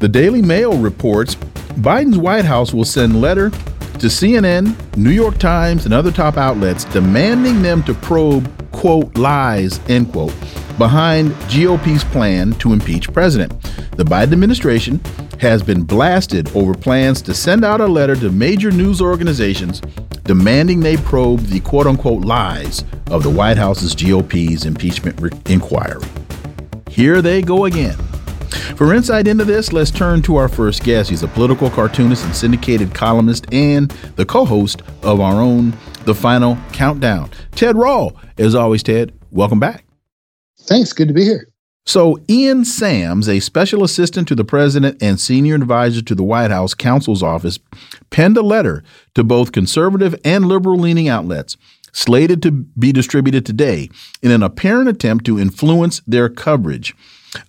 The Daily Mail reports Biden's White House will send letter to CNN, New York Times, and other top outlets demanding them to probe, quote, lies, end quote, behind GOP's plan to impeach president. The Biden administration has been blasted over plans to send out a letter to major news organizations demanding they probe the quote unquote lies of the White House's GOP's impeachment inquiry. Here they go again. For insight into this, let's turn to our first guest. He's a political cartoonist and syndicated columnist and the co host of our own The Final Countdown. Ted Rall. As always, Ted, welcome back. Thanks. Good to be here. So, Ian Sams, a special assistant to the president and senior advisor to the White House counsel's office, penned a letter to both conservative and liberal leaning outlets slated to be distributed today in an apparent attempt to influence their coverage.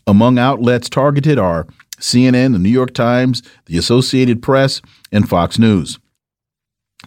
Among outlets targeted are CNN, the New York Times, the Associated Press, and Fox News.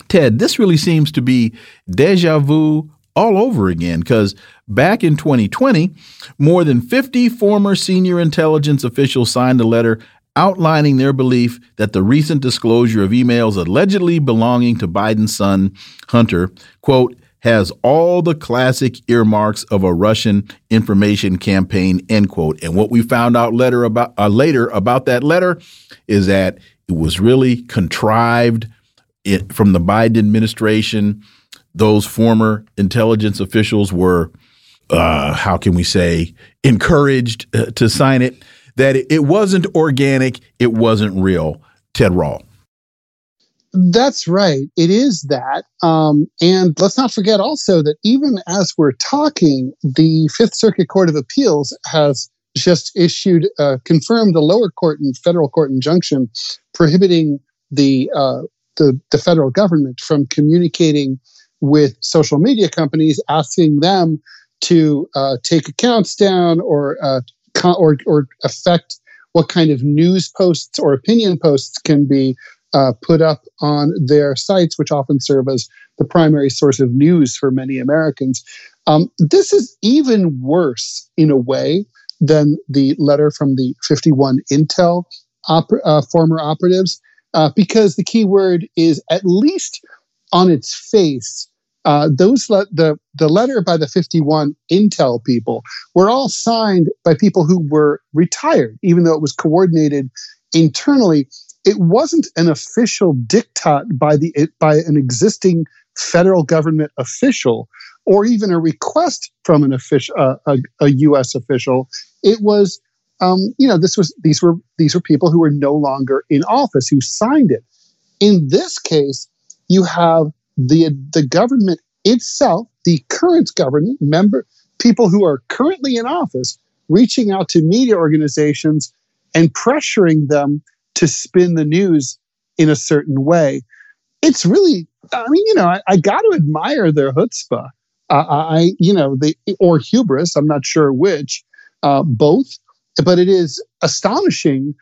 Ted, this really seems to be deja vu all over again because back in 2020, more than 50 former senior intelligence officials signed a letter outlining their belief that the recent disclosure of emails allegedly belonging to Biden's son, Hunter, quote, has all the classic earmarks of a Russian information campaign, end quote. And what we found out later about uh, later about that letter is that it was really contrived it, from the Biden administration. Those former intelligence officials were, uh, how can we say, encouraged uh, to sign it. That it, it wasn't organic, it wasn't real. Ted Rall. That's right. It is that. Um, and let's not forget also that even as we're talking, the Fifth Circuit Court of Appeals has just issued, uh, confirmed a lower court and federal court injunction prohibiting the, uh, the, the federal government from communicating with social media companies, asking them to uh, take accounts down or, uh, or, or affect what kind of news posts or opinion posts can be uh, put up on their sites, which often serve as the primary source of news for many Americans. Um, this is even worse in a way than the letter from the 51 Intel uh, former operatives, uh, because the key word is at least on its face. Uh, those le- the the letter by the 51 Intel people were all signed by people who were retired, even though it was coordinated internally it wasn't an official diktat by the by an existing federal government official or even a request from an official uh, a, a, U.S. official. It was, um, you know, this was these were these were people who were no longer in office who signed it. In this case, you have the the government itself, the current government member, people who are currently in office, reaching out to media organizations and pressuring them to spin the news in a certain way. It's really, I mean, you know, I, I got to admire their chutzpah. I, you know, the or hubris. I'm not sure which, uh, both. But it is astonishing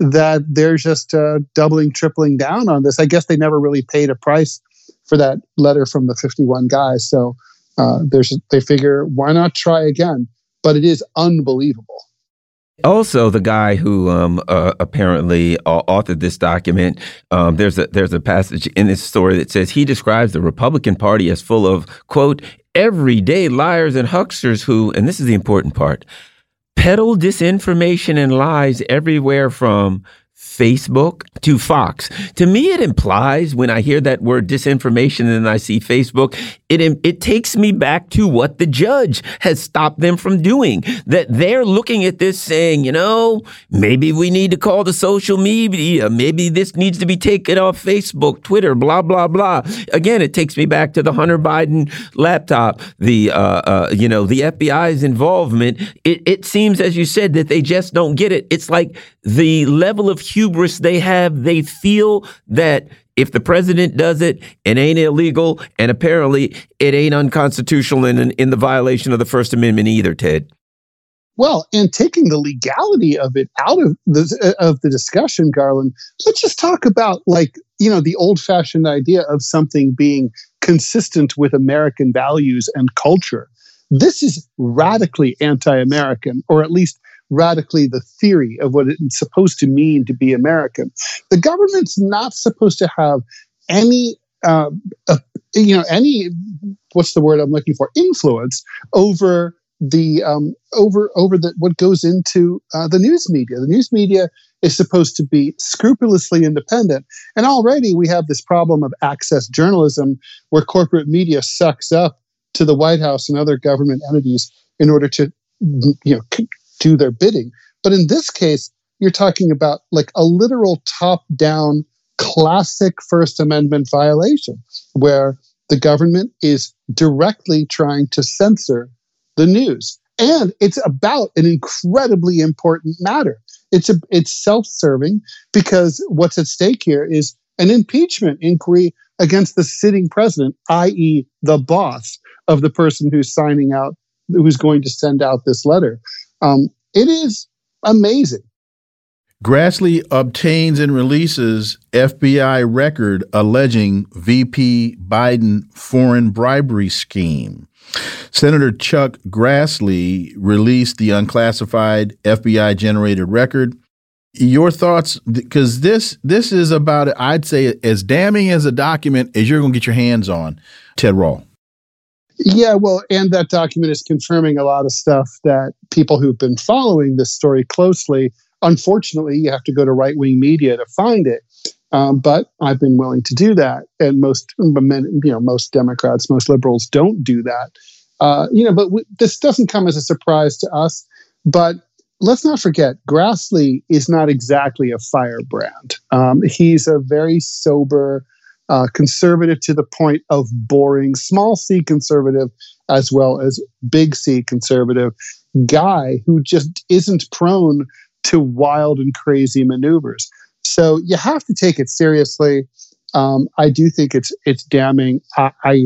that they're just uh, doubling, tripling down on this. I guess they never really paid a price for that letter from the 51 guys. So uh, there's they figure why not try again? But it is unbelievable. Also, the guy who um, uh, apparently uh, authored this document, um, there's a there's a passage in this story that says he describes the Republican Party as full of quote everyday liars and hucksters who, and this is the important part, peddle disinformation and lies everywhere from Facebook to Fox. To me, it implies when I hear that word disinformation and I see Facebook, it, it takes me back to what the judge has stopped them from doing. That they're looking at this saying, you know, maybe we need to call the social media. Maybe this needs to be taken off Facebook, Twitter, blah, blah, blah. Again, it takes me back to the Hunter Biden laptop, the, uh, uh, you know, the FBI's involvement. It, it seems, as you said, that they just don't get it. It's like the level of hubris they have, they feel that if the president does it, it ain't illegal, and apparently it ain't unconstitutional and in the violation of the First Amendment either, Ted. Well, and taking the legality of it out of the of the discussion, Garland, let's just talk about like you know the old-fashioned idea of something being consistent with American values and culture. This is radically anti-American, or at least radically the theory of what it's supposed to mean to be American. The government's not supposed to have any, uh, uh, you know, any what's the word I'm looking for influence over the um, over over the what goes into uh, the news media. The news media is supposed to be scrupulously independent, and already we have this problem of access journalism, where corporate media sucks up to the White House and other government entities in order to you know do their bidding. But in this case, you're talking about like a literal top down classic First Amendment violation where the government is directly trying to censor the news. And it's about an incredibly important matter. It's a, it's self-serving because what's at stake here is an impeachment inquiry against the sitting president, i.e., the boss of the person who's signing out, who's going to send out this letter. Um, it is amazing. Grassley obtains and releases FBI record alleging VP Biden foreign bribery scheme. Senator Chuck Grassley released the unclassified FBI generated record. Your thoughts because this this is about I'd say as damning as a document as you're going to get your hands on Ted Rall. Yeah, well, and that document is confirming a lot of stuff that people who've been following this story closely, unfortunately, you have to go to right wing media to find it. Um, but I've been willing to do that, and most, you know, most Democrats, most liberals don't do that. Uh, you know, but this doesn't come as a surprise to us. But let's not forget, Grassley is not exactly a firebrand. Um, he's a very sober, uh, conservative to the point of boring, small c conservative as well as big C conservative guy who just isn't prone to wild and crazy maneuvers. So you have to take it seriously. Um, I do think it's it's damning. I, I,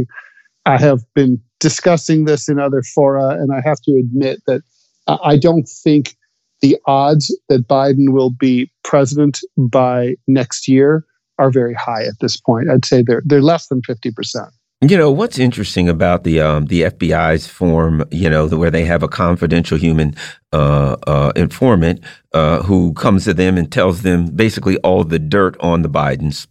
I have been discussing this in other fora, and I have to admit that I don't think the odds that Biden will be president by next year are very high at this point. I'd say they're they're less than fifty percent. You know what's interesting about the um, the FBI's form, you know, where they have a confidential human uh, uh, informant uh, who comes to them and tells them basically all the dirt on the Bidens,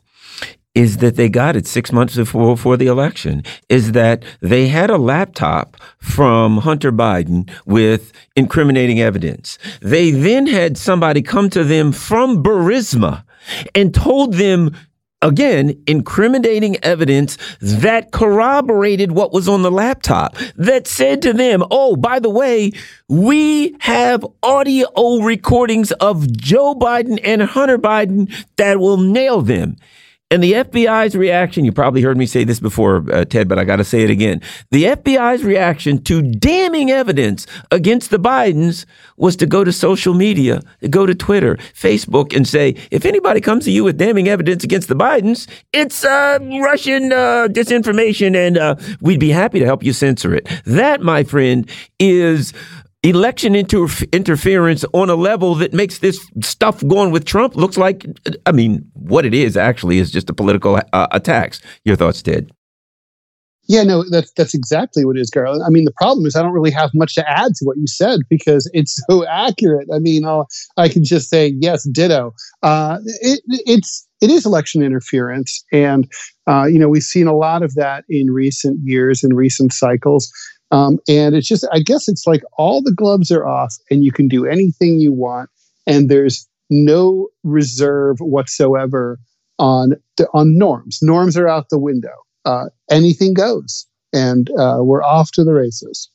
is that they got it six months before, before the election. Is that they had a laptop from Hunter Biden with incriminating evidence. They then had somebody come to them from Burisma and told them again, incriminating evidence that corroborated what was on the laptop that said to them, oh, by the way, we have audio recordings of Joe Biden and Hunter Biden that will nail them. And the FBI's reaction, you probably heard me say this before, uh, Ted, but I got to say it again. The FBI's reaction to damning evidence against the Bidens was to go to social media, go to Twitter, Facebook, and say, if anybody comes to you with damning evidence against the Bidens, it's uh, Russian uh, disinformation, and uh, we'd be happy to help you censor it. That, my friend, is election inter- interference on a level that makes this stuff going with Trump looks like, I mean, what it is actually is just a political uh, attacks. Your thoughts, Ted? Yeah, no, that's that's exactly what it is, Carl. I mean, the problem is I don't really have much to add to what you said because it's so accurate. I mean, I'll, i can just say yes, ditto. Uh, it, it's it is election interference, and uh, you know we've seen a lot of that in recent years, in recent cycles. Um, and it's just, I guess it's like all the gloves are off and you can do anything you want. And there's no reserve whatsoever on on norms. Norms are out the window. Uh, anything goes, and uh, we're off to the races.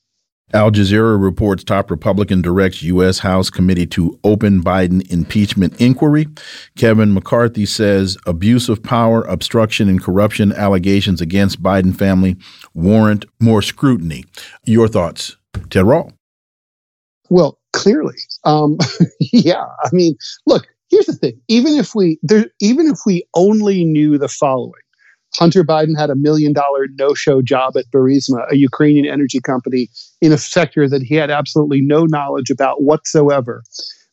Al Jazeera reports top Republican directs U.S. House committee to open Biden impeachment inquiry. Kevin McCarthy says abuse of power, obstruction, and corruption allegations against Biden family warrant more scrutiny. Your thoughts, Ted Rall? Well, clearly, um, yeah. I mean, look. Here's the thing: even if we there, even if we only knew the following, Hunter Biden had a million dollar no show job at Burisma, a Ukrainian energy company in a sector that he had absolutely no knowledge about whatsoever.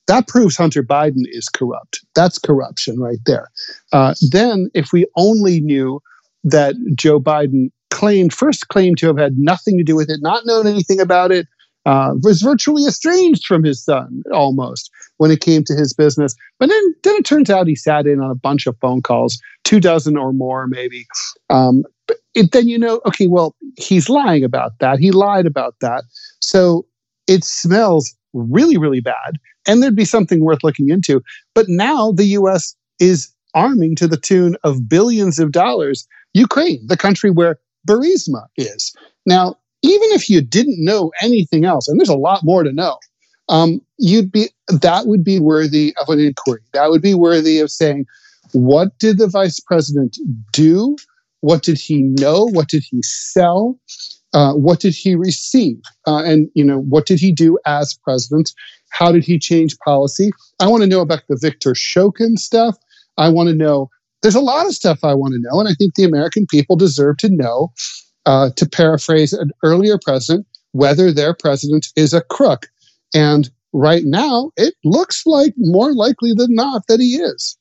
That proves Hunter Biden is corrupt. That's corruption right there. Uh, then, if we only knew that Joe Biden claimed, first claimed to have had nothing to do with it, not known anything about it, uh, was virtually estranged from his son almost when it came to his business. But then, then it turns out he sat in on a bunch of phone calls, two dozen or more, maybe. Um, it, then you know, okay, well, he's lying about that. He lied about that. So it smells really, really bad. And there'd be something worth looking into. But now the U.S. is arming to the tune of billions of dollars Ukraine, the country where Burisma is. Now, even if you didn't know anything else, and there's a lot more to know, um, you'd be that would be worthy of an inquiry. That would be worthy of saying, what did the vice president do? What did he know? What did he sell? Uh, what did he receive? Uh, and you know, what did he do as president? How did he change policy? I want to know about the Victor Shokin stuff. I want to know. There's a lot of stuff I want to know, and I think the American people deserve to know. Uh, to paraphrase an earlier president, whether their president is a crook. And right now, it looks like more likely than not that he is.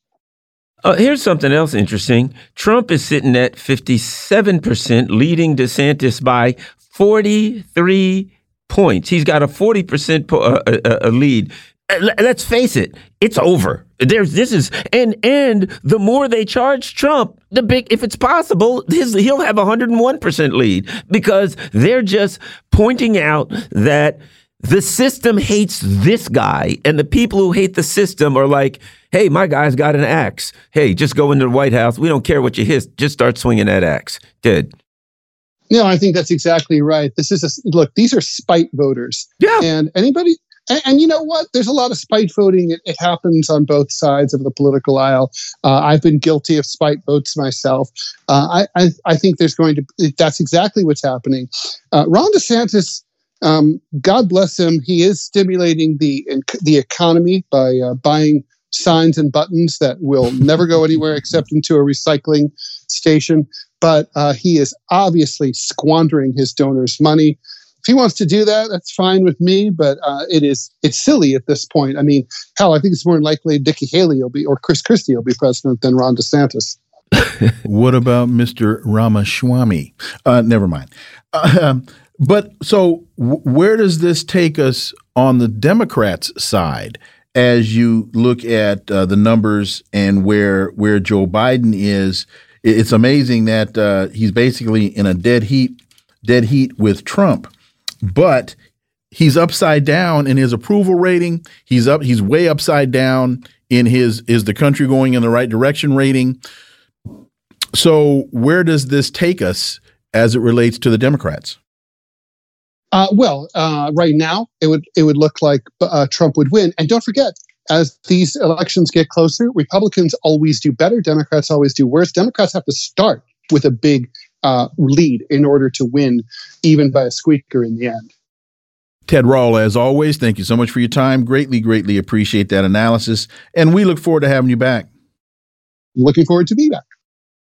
Uh, here's something else interesting. Trump is sitting at 57%, leading DeSantis by 43 points. He's got a 40% po- uh, uh, uh lead. Uh, let's face it, it's over. There's this is and and the more they charge Trump, the big if it's possible, his, he'll have a 101% lead because they're just pointing out that the system hates this guy, and the people who hate the system are like, hey, my guy's got an axe. Hey, just go into the White House. We don't care what you hiss. Just start swinging that axe. Dead. No, I think that's exactly right. This is a look. These are spite voters. Yeah. And anybody, and, and you know what? There's a lot of spite voting. It, it happens on both sides of the political aisle. Uh, I've been guilty of spite votes myself. Uh, I, I, I think there's going to. That's exactly what's happening. Uh, Ron DeSantis um, God bless him. He is stimulating the the economy by uh, buying signs and buttons that will never go anywhere except into a recycling station. But uh, he is obviously squandering his donors' money. If he wants to do that, that's fine with me. But uh, it is it's silly at this point. I mean, hell, I think it's more likely Nikki Haley will be or Chris Christie will be president than Ron DeSantis. what about Mr. Ramaswamy? Uh, never mind. Uh, but so, where does this take us on the Democrats' side as you look at uh, the numbers and where where Joe Biden is? It's amazing that uh, he's basically in a dead heat, dead heat with Trump, but he's upside down in his approval rating. He's up. He's way upside down in his is the country going in the right direction rating. So, where does this take us as it relates to the Democrats? Uh, well, uh, right now it would it would look like uh, Trump would win. And don't forget, as these elections get closer, Republicans always do better. Democrats always do worse. Democrats have to start with a big uh, lead in order to win, even by a squeaker in the end. Ted Rall, as always, thank you so much for your time. Greatly, greatly appreciate that analysis, and we look forward to having you back. Looking forward to be back.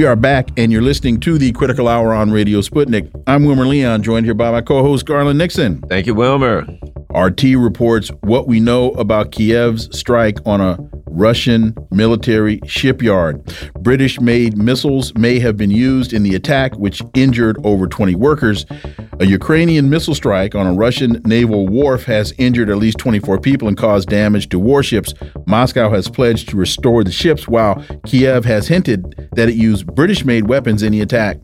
We are back, and you're listening to the Critical Hour on Radio Sputnik. I'm Wilmer Leon, joined here by my co host, Garland Nixon. Thank you, Wilmer. RT reports what we know about Kiev's strike on a Russian military shipyard. British made missiles may have been used in the attack, which injured over 20 workers. A Ukrainian missile strike on a Russian naval wharf has injured at least 24 people and caused damage to warships. Moscow has pledged to restore the ships, while Kiev has hinted that it used British made weapons in the attack.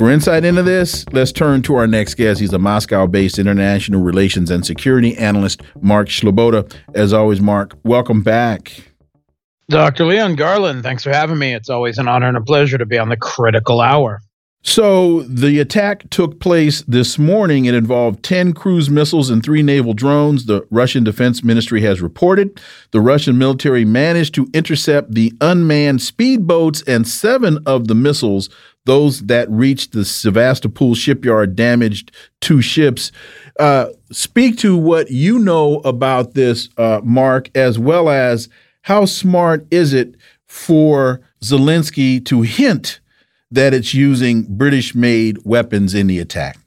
For insight into this, let's turn to our next guest. He's a Moscow based international relations and security analyst, Mark Sleboda. As always, Mark, welcome back. Dr. Leon Garland, thanks for having me. It's always an honor and a pleasure to be on the critical hour. So, the attack took place this morning. It involved 10 cruise missiles and three naval drones, the Russian Defense Ministry has reported. The Russian military managed to intercept the unmanned speedboats, and seven of the missiles, those that reached the Sevastopol shipyard, damaged two ships. Uh, speak to what you know about this, uh, Mark, as well as how smart is it for Zelensky to hint that it's using British made weapons in the attack?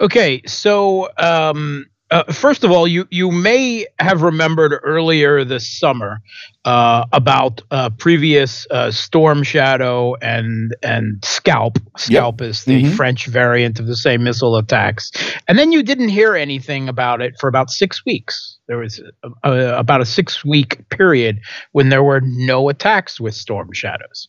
Okay, so um, uh, first of all, you you may have remembered earlier this summer uh, about uh, previous uh, Storm Shadow and and Scalp. Scalp yep. is the mm-hmm. French variant of the same missile attacks, and then you didn't hear anything about it for about six weeks. There was a, a, about a six week period when there were no attacks with Storm Shadows.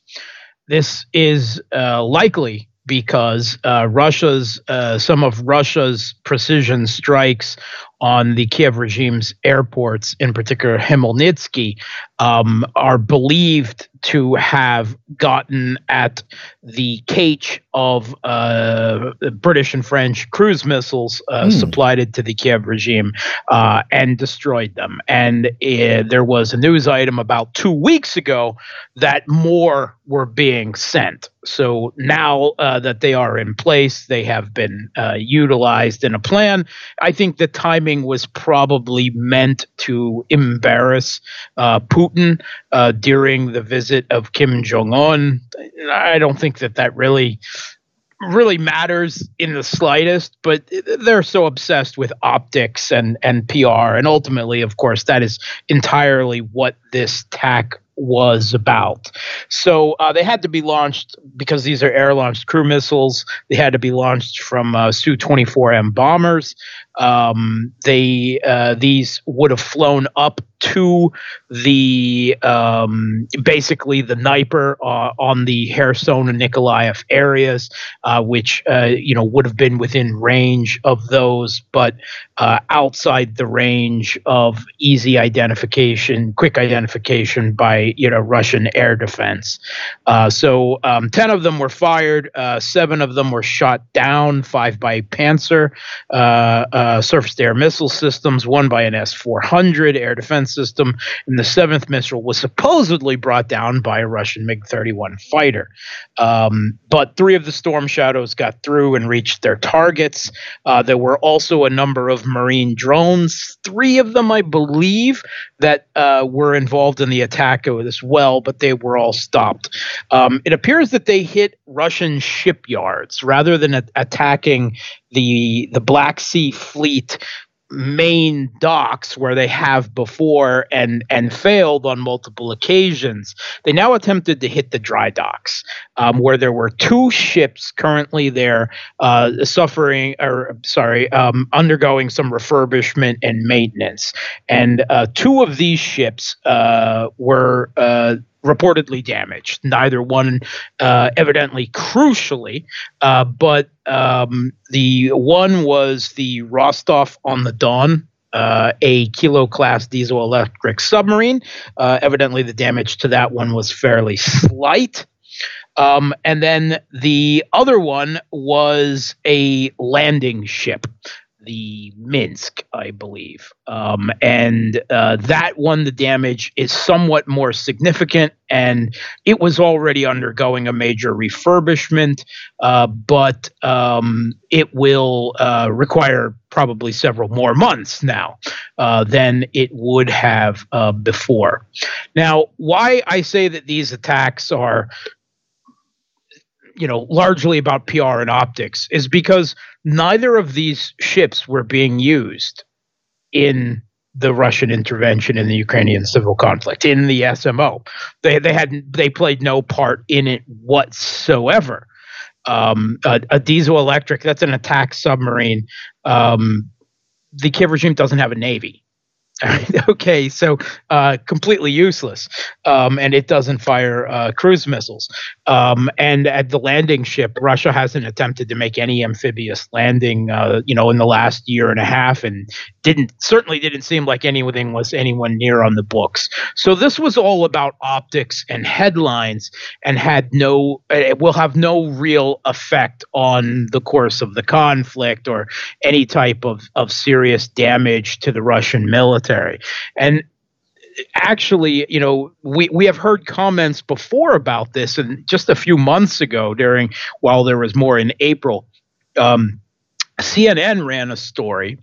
This is uh, likely because uh, Russia's uh, some of Russia's precision strikes on the Kiev regime's airports, in particular Khmelnytsky, um, are believed to have gotten at the cache of uh, British and French cruise missiles uh, mm. supplied to the Kiev regime uh, and destroyed them. And uh, there was a news item about two weeks ago that more were being sent. So now uh, that they are in place, they have been uh, utilized in a plan. I think the timing was probably meant to embarrass uh, Putin uh, during the visit of Kim Jong Un. I don't think that that really really matters in the slightest, but they're so obsessed with optics and and PR, and ultimately, of course, that is entirely what this tack was about. So uh, they had to be launched because these are air launched cruise missiles. They had to be launched from uh, Su 24M bombers. Um, they uh, these would have flown up to the um, basically the Dnieper uh, on the Kherson and Nikolaev areas, uh, which uh, you know would have been within range of those, but uh, outside the range of easy identification, quick identification by you know Russian air defense. Uh, so um, ten of them were fired, seven of them were shot down, five by Pantsir surface to air missile systems, one by an S 400 air defense system, and the seventh missile was supposedly brought down by a Russian MiG 31 fighter. Um, but three of the Storm Shadows got through and reached their targets. Uh, there were also a number of Marine drones, three of them, I believe, that uh, were involved in the attack as well, but they were all stopped. Um, it appears that they hit Russian shipyards rather than a- attacking the the Black Sea Fleet main docks where they have before and and failed on multiple occasions. They now attempted to hit the dry docks um, where there were two ships currently there uh, suffering or sorry um, undergoing some refurbishment and maintenance. And uh, two of these ships uh, were uh, reportedly damaged. Neither one, uh, evidently, crucially, uh, but um, the one was the Rostov on the Don. Uh, a kilo class diesel electric submarine. Uh, evidently, the damage to that one was fairly slight. Um, and then the other one was a landing ship the Minsk, I believe. Um, and uh, that one, the damage is somewhat more significant, and it was already undergoing a major refurbishment, uh, but um, it will uh, require probably several more months now uh, than it would have uh, before. Now, why I say that these attacks are you know largely about PR and optics is because neither of these ships were being used in the Russian intervention in the Ukrainian civil conflict in the SMO. They they had they played no part in it whatsoever. Um, a, a, diesel electric that's an attack submarine. Um, the Kiev regime doesn't have a navy. okay, so uh, completely useless, um, and it doesn't fire uh, cruise missiles. Um, and at the landing ship, Russia hasn't attempted to make any amphibious landing, uh, you know, in the last year and a half, and didn't certainly didn't seem like anything was anyone near on the books. So this was all about optics and headlines, and had no, it will have no real effect on the course of the conflict or any type of of serious damage to the Russian military military. And actually, you know, we, we have heard comments before about this, and just a few months ago, during while there was more in April. Um, CNN ran a story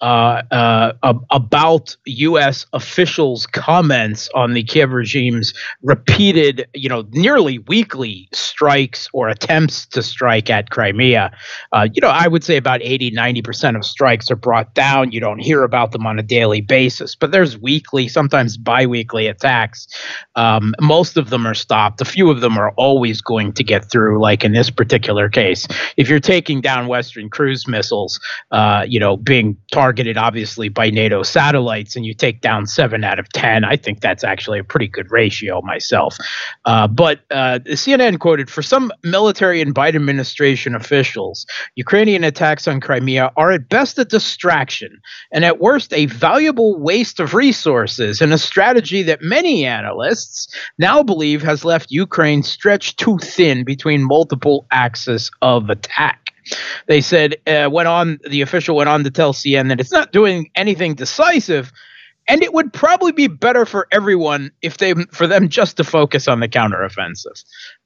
uh, uh, about U.S. officials' comments on the Kiev regime's repeated, you know, nearly weekly strikes or attempts to strike at Crimea. Uh, you know, I would say about 80, 90% of strikes are brought down. You don't hear about them on a daily basis, but there's weekly, sometimes biweekly attacks. Um, most of them are stopped. A few of them are always going to get through, like in this particular case. If you're taking down Western cruise missiles, uh, you know, being targeted obviously by NATO satellites and you take down seven out of 10, I think that's actually a pretty good ratio myself. Uh, but uh, CNN quoted For some military and Biden administration officials, Ukrainian attacks on Crimea are at best a distraction and at worst a valuable waste of resources and a strategy that many analysts now believe has left Ukraine stretched too thin between multiple axes of attack. They said uh, went on the official went on to tell CN that it's not doing anything decisive, and it would probably be better for everyone if they for them just to focus on the counteroffensive.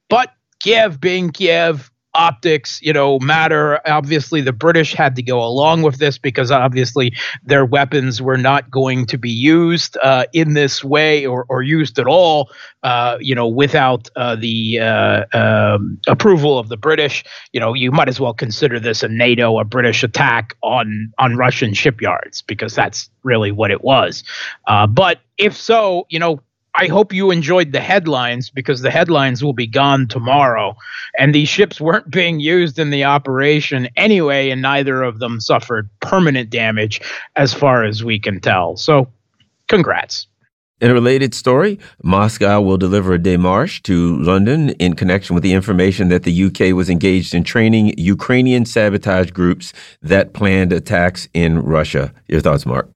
But Kiev being Kiev, optics, you know, matter. Obviously, the British had to go along with this because obviously their weapons were not going to be used uh, in this way or, or used at all, uh, you know, without uh, the uh, um, approval of the British. You know, you might as well consider this a NATO, a British attack on on Russian shipyards because that's really what it was. Uh, but if so, you know, I hope you enjoyed the headlines because the headlines will be gone tomorrow. And these ships weren't being used in the operation anyway, and neither of them suffered permanent damage as far as we can tell. So, congrats. In a related story, Moscow will deliver a démarche to London in connection with the information that the UK was engaged in training Ukrainian sabotage groups that planned attacks in Russia. Your thoughts, Mark?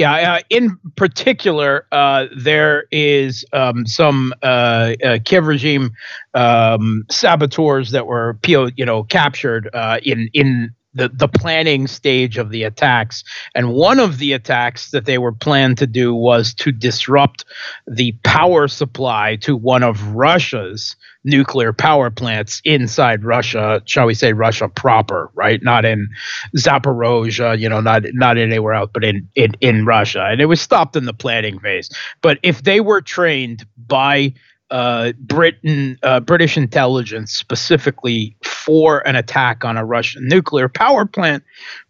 Yeah, uh, in particular, uh, there is um, some uh, uh Kiev regime um, saboteurs that were you know captured uh, in in the, the planning stage of the attacks. And one of the attacks that they were planned to do was to disrupt the power supply to one of Russia's nuclear power plants inside Russia, shall we say Russia proper, right? Not in Zaporozhia, you know, not not anywhere else, but in, in, in Russia. And it was stopped in the planning phase. But if they were trained by uh, Britain, uh, British intelligence specifically for an attack on a Russian nuclear power plant,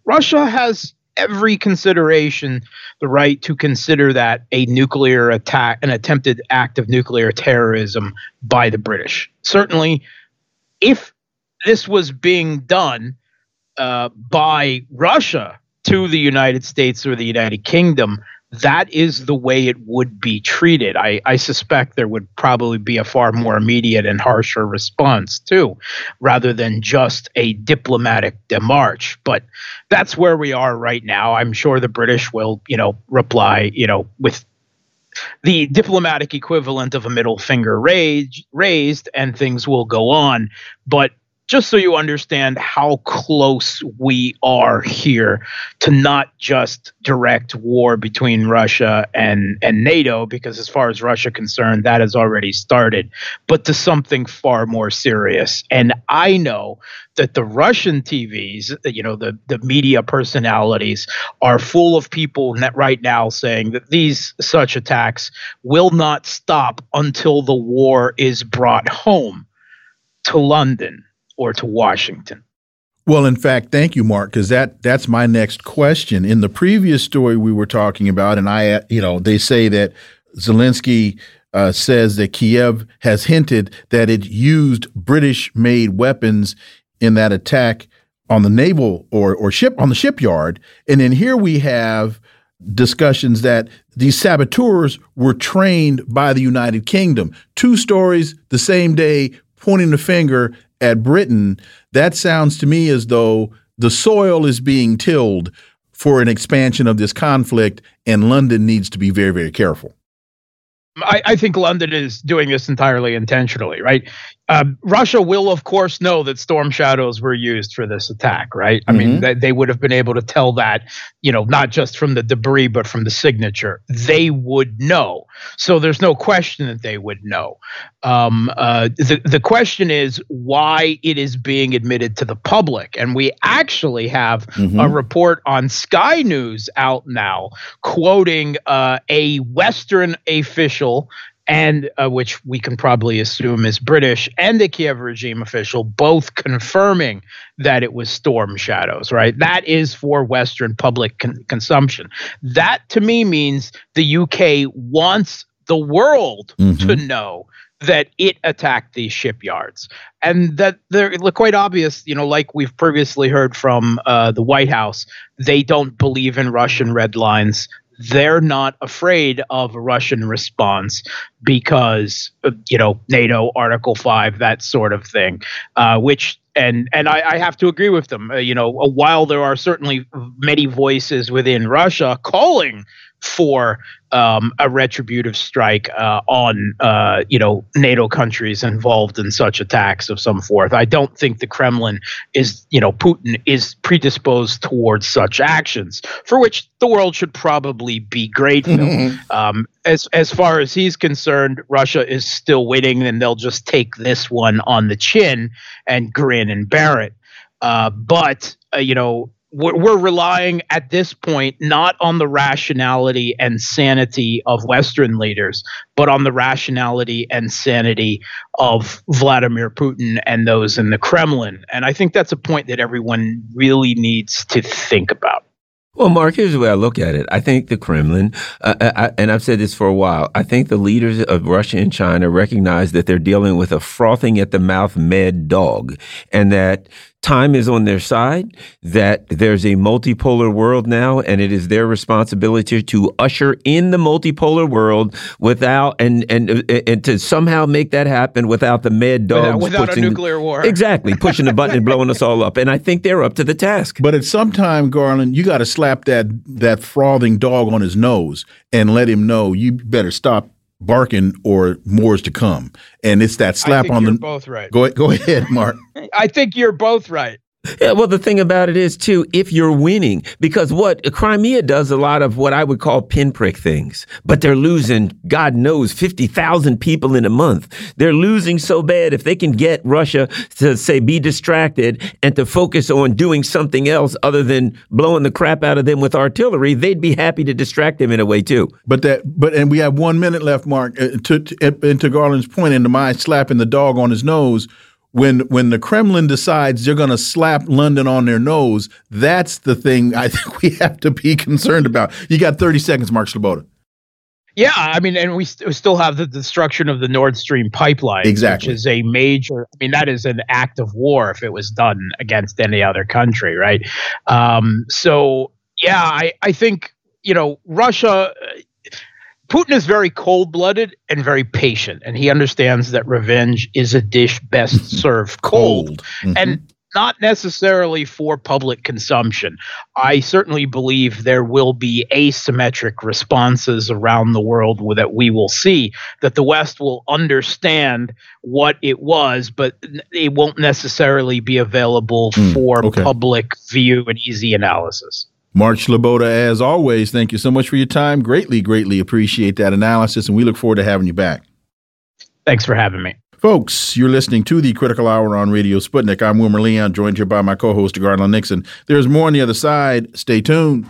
Russia has every consideration the right to consider that a nuclear attack, an attempted act of nuclear terrorism by the British. Certainly, if this was being done uh, by Russia to the United States or the United Kingdom, that is the way it would be treated. I, I, suspect there would probably be a far more immediate and harsher response too, rather than just a diplomatic demarche. But that's where we are right now. I'm sure the British will, you know, reply, you know, with the diplomatic equivalent of a middle finger raised, raised and things will go on. But just so you understand how close we are here to not just direct war between Russia and, and NATO, because as far as Russia concerned, that has already started, but to something far more serious. And I know that the Russian TVs, you know, the, the media personalities are full of people right now saying that these such attacks will not stop until the war is brought home to London or to Washington. Well, in fact, thank you, Mark, because that that's my next question. In the previous story we were talking about, and I, you know, they say that Zelensky uh, says that Kiev has hinted that it used British-made weapons in that attack on the naval or or ship on the shipyard, and then here we have discussions that these saboteurs were trained by the United Kingdom. Two stories the same day pointing the finger at Britain. That sounds to me as though the soil is being tilled for an expansion of this conflict, and London needs to be very, very careful. I, I, think London is doing this entirely intentionally, right? Um, Russia will, of course, know that storm shadows were used for this attack, right? I mm-hmm. mean, they, they would have been able to tell that, you know, not just from the debris, but from the signature. They would know. So there's no question that they would know. Um, uh, the, the question is why it is being admitted to the public. And we actually have mm-hmm. a report on Sky News out now quoting uh, a Western official and uh, which we can probably assume is British, and the Kiev regime official, both confirming that it was storm shadows, right? That is for Western public con- consumption. That to me means the UK wants the world mm-hmm. to know that it attacked these shipyards and that they're quite obvious you know like we've previously heard from uh, the white house they don't believe in russian red lines they're not afraid of a Russian response because you know NATO Article Five that sort of thing, uh, which and and I, I, have to agree with them. Uh, you know, while there are certainly many voices within Russia calling for um, a retributive strike uh, on uh, you know NATO countries involved in such attacks of some forth. I don't think the Kremlin is you know Putin is predisposed towards such actions, for which the world should probably be grateful. Mm-hmm. Um, as as far as he's concerned, Russia is still winning, and they'll just take this one on the chin and grin and bear it. Uh, but uh, you know we're relying at this point not on the rationality and sanity of Western leaders, but on the rationality and sanity of Vladimir Putin and those in the Kremlin. And I think that's a point that everyone really needs to think about. Well, Mark, here's the way I look at it. I think the Kremlin, uh, I, uh, and I've said this for a while, I think the leaders of Russia and China recognize that they're dealing with a frothing at the mouth mad dog and that time is on their side, that there's a multipolar world now, and it is their responsibility to usher in the multipolar world without and and and to somehow make that happen without the mad dogs without, without pushing, a nuclear war. Exactly, pushing the button and blowing us all up. And I think they're up to the task. But at some time, Garland, you got to slap that that frothing dog on his nose and let him know you better stop barking or more is to come. And it's that slap on the. Both right. Go go ahead, Mark. I think you're both right. Yeah, well, the thing about it is, too, if you're winning, because what Crimea does a lot of what I would call pinprick things, but they're losing, God knows, 50,000 people in a month. They're losing so bad. If they can get Russia to say, be distracted and to focus on doing something else other than blowing the crap out of them with artillery, they'd be happy to distract them in a way, too. But that, but, and we have one minute left, Mark, uh, to, to, and to Garland's point, into my slapping the dog on his nose when when the Kremlin decides they're going to slap London on their nose, that's the thing I think we have to be concerned about. You got 30 seconds, Mark Sleboda. Yeah, I mean, and we, st we still have the destruction of the Nord Stream pipeline, exactly. which is a major. I mean, that is an act of war if it was done against any other country, right? Um, so, yeah, I I think you know Russia Putin is very cold blooded and very patient, and he understands that revenge is a dish best served cold, cold. Mm-hmm. and not necessarily for public consumption. I certainly believe there will be asymmetric responses around the world that we will see, that the West will understand what it was, but it won't necessarily be available mm, for okay. public view and easy analysis. Mark Sleboda, as always, thank you so much for your time. Greatly, greatly appreciate that analysis, and we look forward to having you back. Thanks for having me. Folks, you're listening to the Critical Hour on Radio Sputnik. I'm Wilmer Leon, joined here by my co host, Garland Nixon. There's more on the other side. Stay tuned.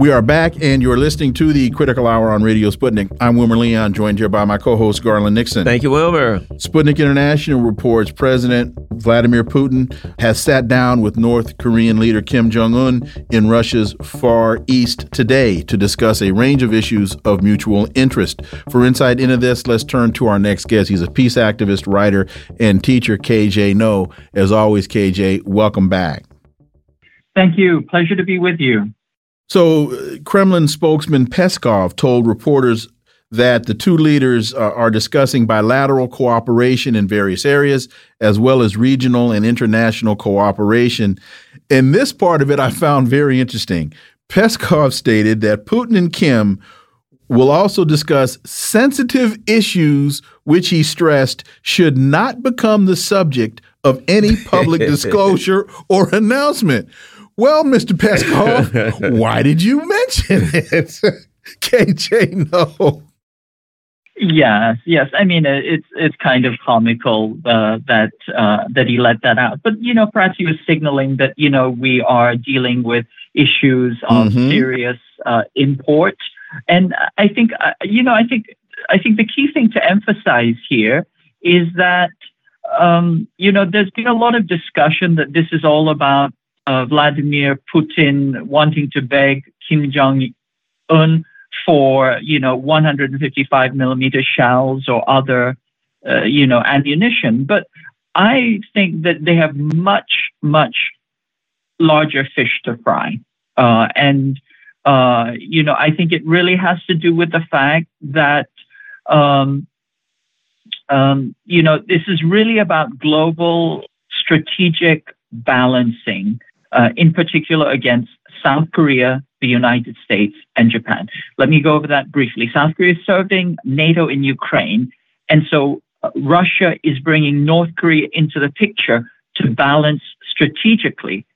We are back, and you're listening to the Critical Hour on Radio Sputnik. I'm Wilmer Leon, joined here by my co host, Garland Nixon. Thank you, Wilmer. Sputnik International reports President Vladimir Putin has sat down with North Korean leader Kim Jong un in Russia's Far East today to discuss a range of issues of mutual interest. For insight into this, let's turn to our next guest. He's a peace activist, writer, and teacher, KJ Noh. As always, KJ, welcome back. Thank you. Pleasure to be with you. So, uh, Kremlin spokesman Peskov told reporters that the two leaders uh, are discussing bilateral cooperation in various areas, as well as regional and international cooperation. And this part of it I found very interesting. Peskov stated that Putin and Kim will also discuss sensitive issues, which he stressed should not become the subject of any public disclosure or announcement. Well, Mr. Peskov, why did you mention it? KJ, Noh. Yes, yes. I mean, it's it's kind of comical uh, that uh, that he let that out. But you know, perhaps he was signaling that you know we are dealing with issues of mm-hmm. serious uh, import, and I think uh, you know, I think I think the key thing to emphasize here is that um, you know there's been a lot of discussion that this is all about uh, Vladimir Putin wanting to beg Kim Jong Un for you know 155 millimeter shells or other uh, you know ammunition, but I think that they have much much larger fish to fry, uh, and uh, you know I think it really has to do with the fact that. Um, um, you know, this is really about global strategic balancing uh, in particular against South Korea, the United States, and Japan. Let me go over that briefly. South Korea is serving NATO in Ukraine, and so uh, Russia is bringing North Korea into the picture to balance strategically,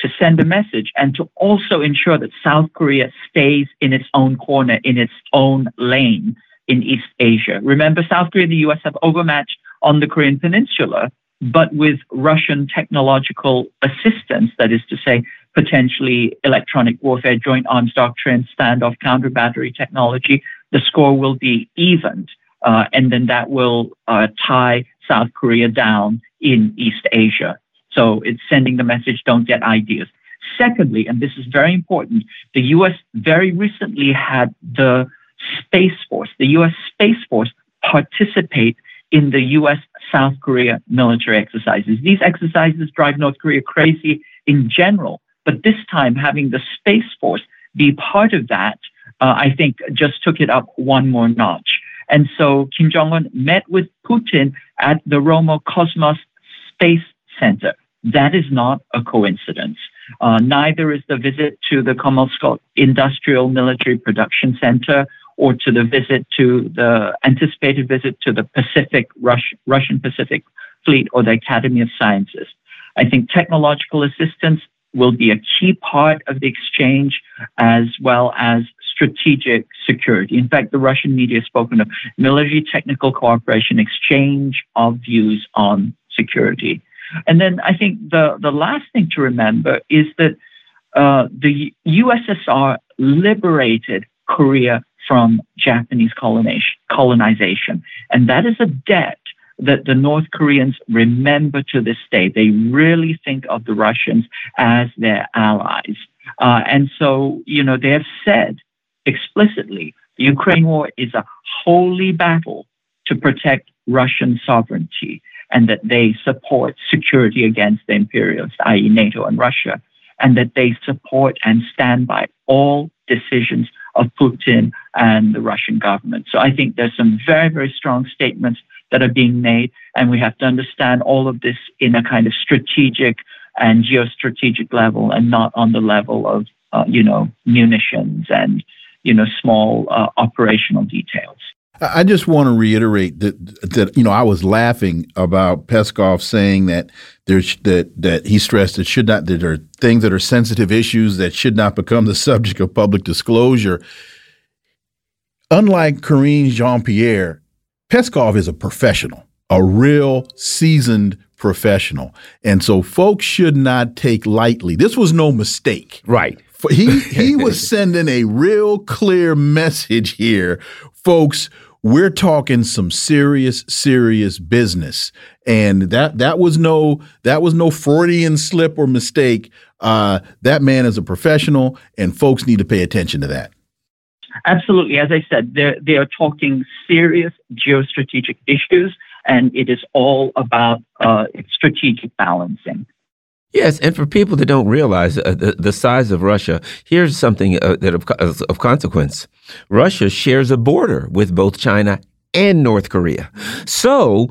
to send a message, and to also ensure that South Korea stays in its own corner, in its own lane in East Asia. Remember, South Korea and the US have overmatched on the Korean Peninsula but with Russian technological assistance, that is to say, potentially electronic warfare, joint arms doctrine, standoff, counter battery technology, the score will be evened. Uh, and then that will uh, tie South Korea down in East Asia. So it's sending the message don't get ideas. Secondly, and this is very important, the US very recently had the Space Force, the US Space Force participate in the US South Korea military exercises. These exercises drive North Korea crazy in general, but this time having the Space Force be part of that, uh, I think just took it up one more notch. And so Kim Jong un met with Putin at the Roscosmos Space Center. That is not a coincidence. Uh, neither is the visit to the Komsomolsk Industrial Military Production Center or to the visit to the anticipated visit to the Pacific, Rush, Russian Pacific Fleet or the Academy of Sciences. I think technological assistance will be a key part of the exchange as well as strategic security. In fact, the Russian media has spoken of military technical cooperation, exchange of views on security. And then I think the, the last thing to remember is that uh, the USSR liberated Korea from Japanese colonization. And that is a debt that the North Koreans remember to this day. They really think of the Russians as their allies. Uh, and so, you know, they have said explicitly the Ukraine war is a holy battle to protect Russian sovereignty and that they support security against the imperialists, i.e., NATO and Russia, and that they support and stand by all decisions of Putin and the Russian government. So I think there's some very, very strong statements that are being made, and we have to understand all of this in a kind of strategic and geostrategic level, and not on the level of uh, you know munitions and you know small uh, operational details. I just want to reiterate that that you know I was laughing about Peskov saying that there's that that he stressed it should not that there are things that are sensitive issues that should not become the subject of public disclosure. Unlike Karine Jean Pierre, Peskov is a professional, a real seasoned professional, and so folks should not take lightly. This was no mistake, right? He he was sending a real clear message here, folks. We're talking some serious, serious business, and that that was no that was no Freudian slip or mistake. Uh, that man is a professional, and folks need to pay attention to that. Absolutely, as I said, they they are talking serious geostrategic issues, and it is all about uh, strategic balancing. Yes, and for people that don't realize uh, the, the size of Russia, here's something uh, that of, of consequence. Russia shares a border with both China and North Korea. So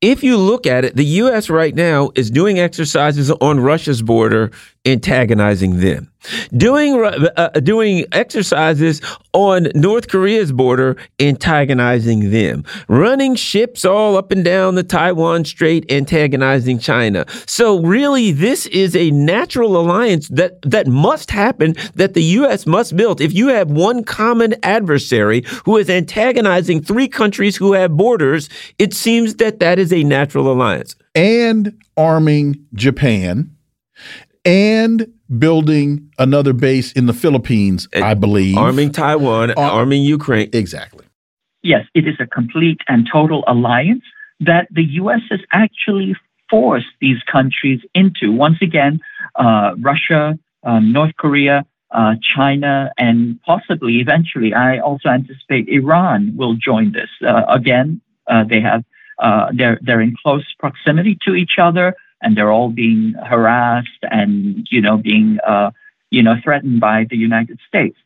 if you look at it, the U.S. right now is doing exercises on Russia's border, antagonizing them. Doing uh, uh, doing exercises on North Korea's border, antagonizing them. Running ships all up and down the Taiwan Strait, antagonizing China. So really, this is a natural alliance that that must happen. That the U.S. must build. If you have one common adversary who is antagonizing three countries who have borders, it seems that that is a natural alliance. And arming Japan and building another base in the Philippines, and I believe. Arming Taiwan, Ar arming Ukraine. Exactly. Yes, it is a complete and total alliance that the U.S. has actually forced these countries into. Once again, uh, Russia, um, North Korea, uh, China, and possibly eventually, I also anticipate Iran will join this. Uh, again, uh, they have uh, they're they're in close proximity to each other and they're all being harassed and you know being uh, you know threatened by the United States.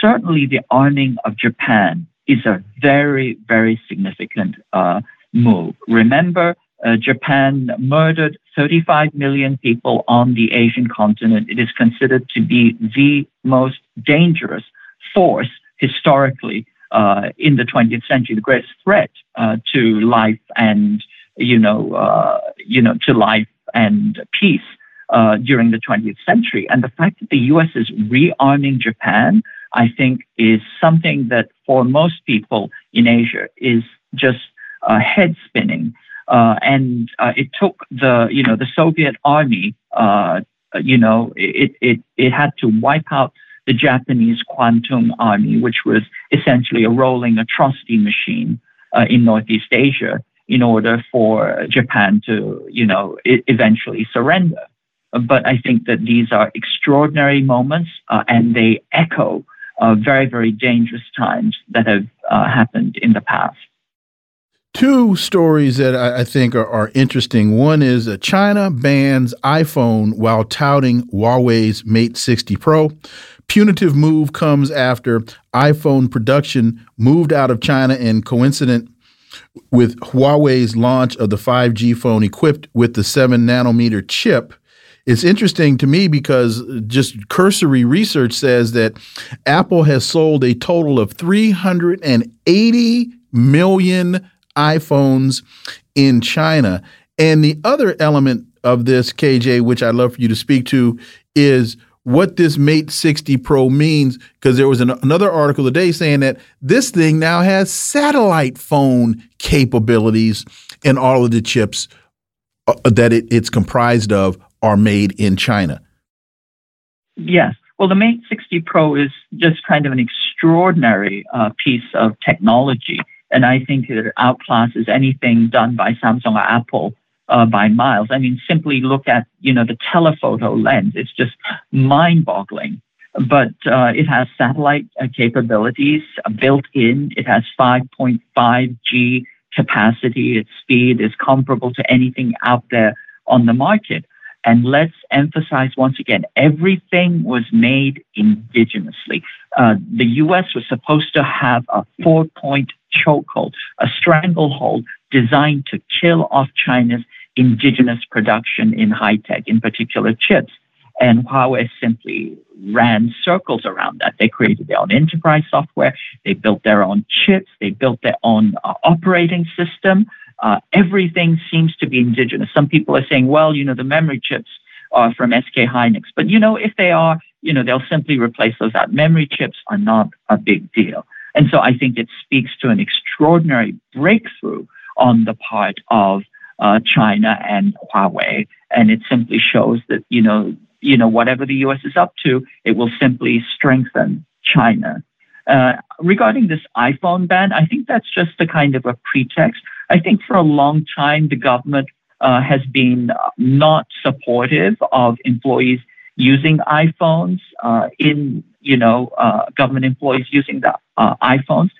Certainly, the arming of Japan is a very very significant uh, move. Remember, uh, Japan murdered 35 million people on the Asian continent. It is considered to be the most dangerous force historically uh, in the 20th century, the greatest threat uh, to life and you know, uh, you know, to life and peace uh, during the 20th century. And the fact that the U.S. is rearming Japan, I think, is something that for most people in Asia is just uh, head spinning. Uh, and uh, it took the, you know, the Soviet army, uh, you know, it, it, it had to wipe out the Japanese Kwantung Army, which was essentially a rolling atrocity machine uh, in Northeast Asia in order for Japan to, you know, I- eventually surrender. But I think that these are extraordinary moments uh, and they echo uh, very, very dangerous times that have uh, happened in the past. Two stories that I think are, are interesting. One is China bans iPhone while touting Huawei's Mate 60 Pro. Punitive move comes after iPhone production moved out of China and coincident with Huawei's launch of the 5G phone equipped with the 7 nanometer chip, it's interesting to me because just cursory research says that Apple has sold a total of 380 million iPhones in China. And the other element of this, KJ, which I'd love for you to speak to, is what this Mate 60 Pro means because there was an, another article today saying that this thing now has satellite phone capabilities and all of the chips uh, that it, it's comprised of are made in China. Yes. Well, the Mate 60 Pro is just kind of an extraordinary uh, piece of technology. And I think it outclasses anything done by Samsung or Apple uh, by miles. I mean, simply look at you know the telephoto lens; it's just mind-boggling. But uh, it has satellite uh, capabilities built in. It has 5.5G capacity. Its speed is comparable to anything out there on the market. And let's emphasize once again, everything was made indigenously. Uh, the U.S. was supposed to have a four-point chokehold, a stranglehold designed to kill off China's indigenous production in high tech, in particular chips. And Huawei simply ran circles around that. They created their own enterprise software, they built their own chips, they built their own uh, operating system. Uh, everything seems to be indigenous. Some people are saying, well, you know, the memory chips are from SK Hynix. But, you know, if they are, you know, they'll simply replace those out. Memory chips are not a big deal. And so I think it speaks to an extraordinary breakthrough on the part of uh, China and Huawei. And it simply shows that, you know, you know, whatever the U.S. is up to, it will simply strengthen China. Uh, regarding this iPhone ban, I think that's just a kind of a pretext. I think for a long time, the government uh, has been not supportive of employees using iPhones uh, in, you know, uh, government employees using the uh, iPhones.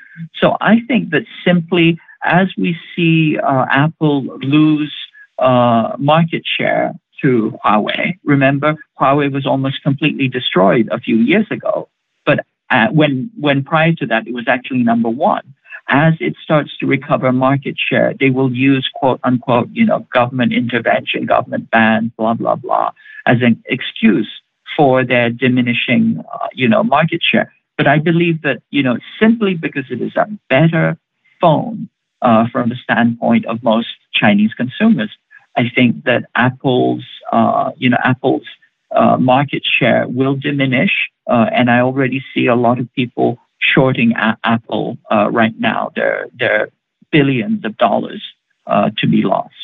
So I think that simply as we see uh, Apple lose market share to Huawei, remember Huawei was almost completely destroyed a few years ago. But uh, when when prior to that it was actually number one. As it starts to recover market share, they will use quote unquote, you know, government intervention, government ban, blah blah blah, as an excuse for their diminishing, uh, you know, market share. But I believe that you know simply because it is a better phone uh, from the standpoint of most Chinese consumers, I think that Apple's, uh, you know, Apple's uh, market share will diminish, uh, and I already see a lot of people shorting a- Apple uh, right now. There, there are billions of dollars uh, to be lost.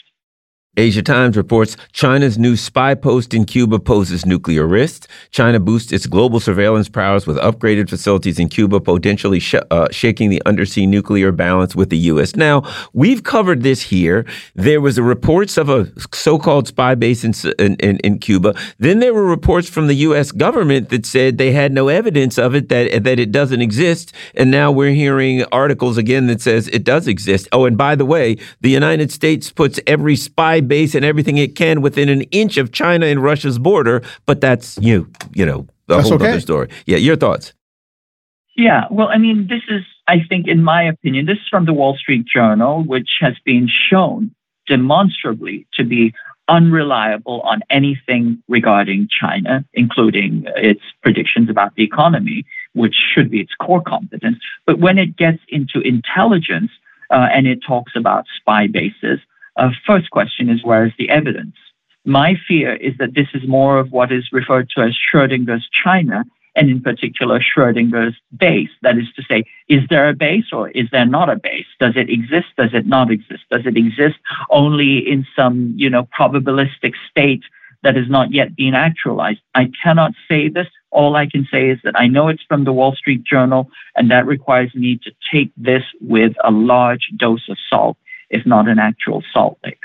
Asia Times reports China's new spy post in Cuba poses nuclear risks. China boosts its global surveillance powers with upgraded facilities in Cuba, potentially sh uh, shaking the undersea nuclear balance with the U.S. Now, we've covered this here. There was a reports of a so-called spy base in, in, in, Cuba. Then there were reports from the U.S. government that said they had no evidence of it, that, that it doesn't exist. And now we're hearing articles again that says it does exist. Oh, and by the way, the United States puts every spy base and everything it can within an inch of China and Russia's border. But that's you, you know, a that's whole okay. other story. Yeah, your thoughts? Yeah, well, I mean, this is, I think, in my opinion, this is from the Wall Street Journal, which has been shown demonstrably to be unreliable on anything regarding China, including its predictions about the economy, which should be its core competence. But when it gets into intelligence uh, and it talks about spy bases, uh, first question is where is the evidence? My fear is that this is more of what is referred to as Schrodinger's China, and in particular Schrodinger's base. That is to say, is there a base or is there not a base? Does it exist? Does it not exist? Does it exist only in some, you know, probabilistic state that has not yet been actualized? I cannot say this. All I can say is that I know it's from the Wall Street Journal, and that requires me to take this with a large dose of salt if not an actual salt lake.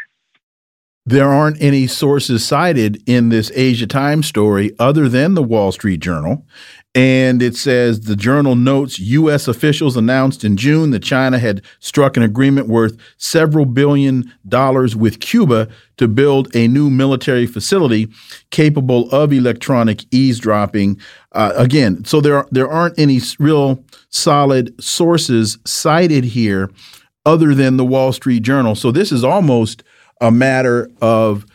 There aren't any sources cited in this Asia Times story other than the Wall Street Journal. And it says the journal notes U.S. officials announced in June that China had struck an agreement worth several billion dollars with Cuba to build a new military facility capable of electronic eavesdropping. Uh, again, so there there aren't any real solid sources cited here other than the Wall Street Journal. So this is almost a matter of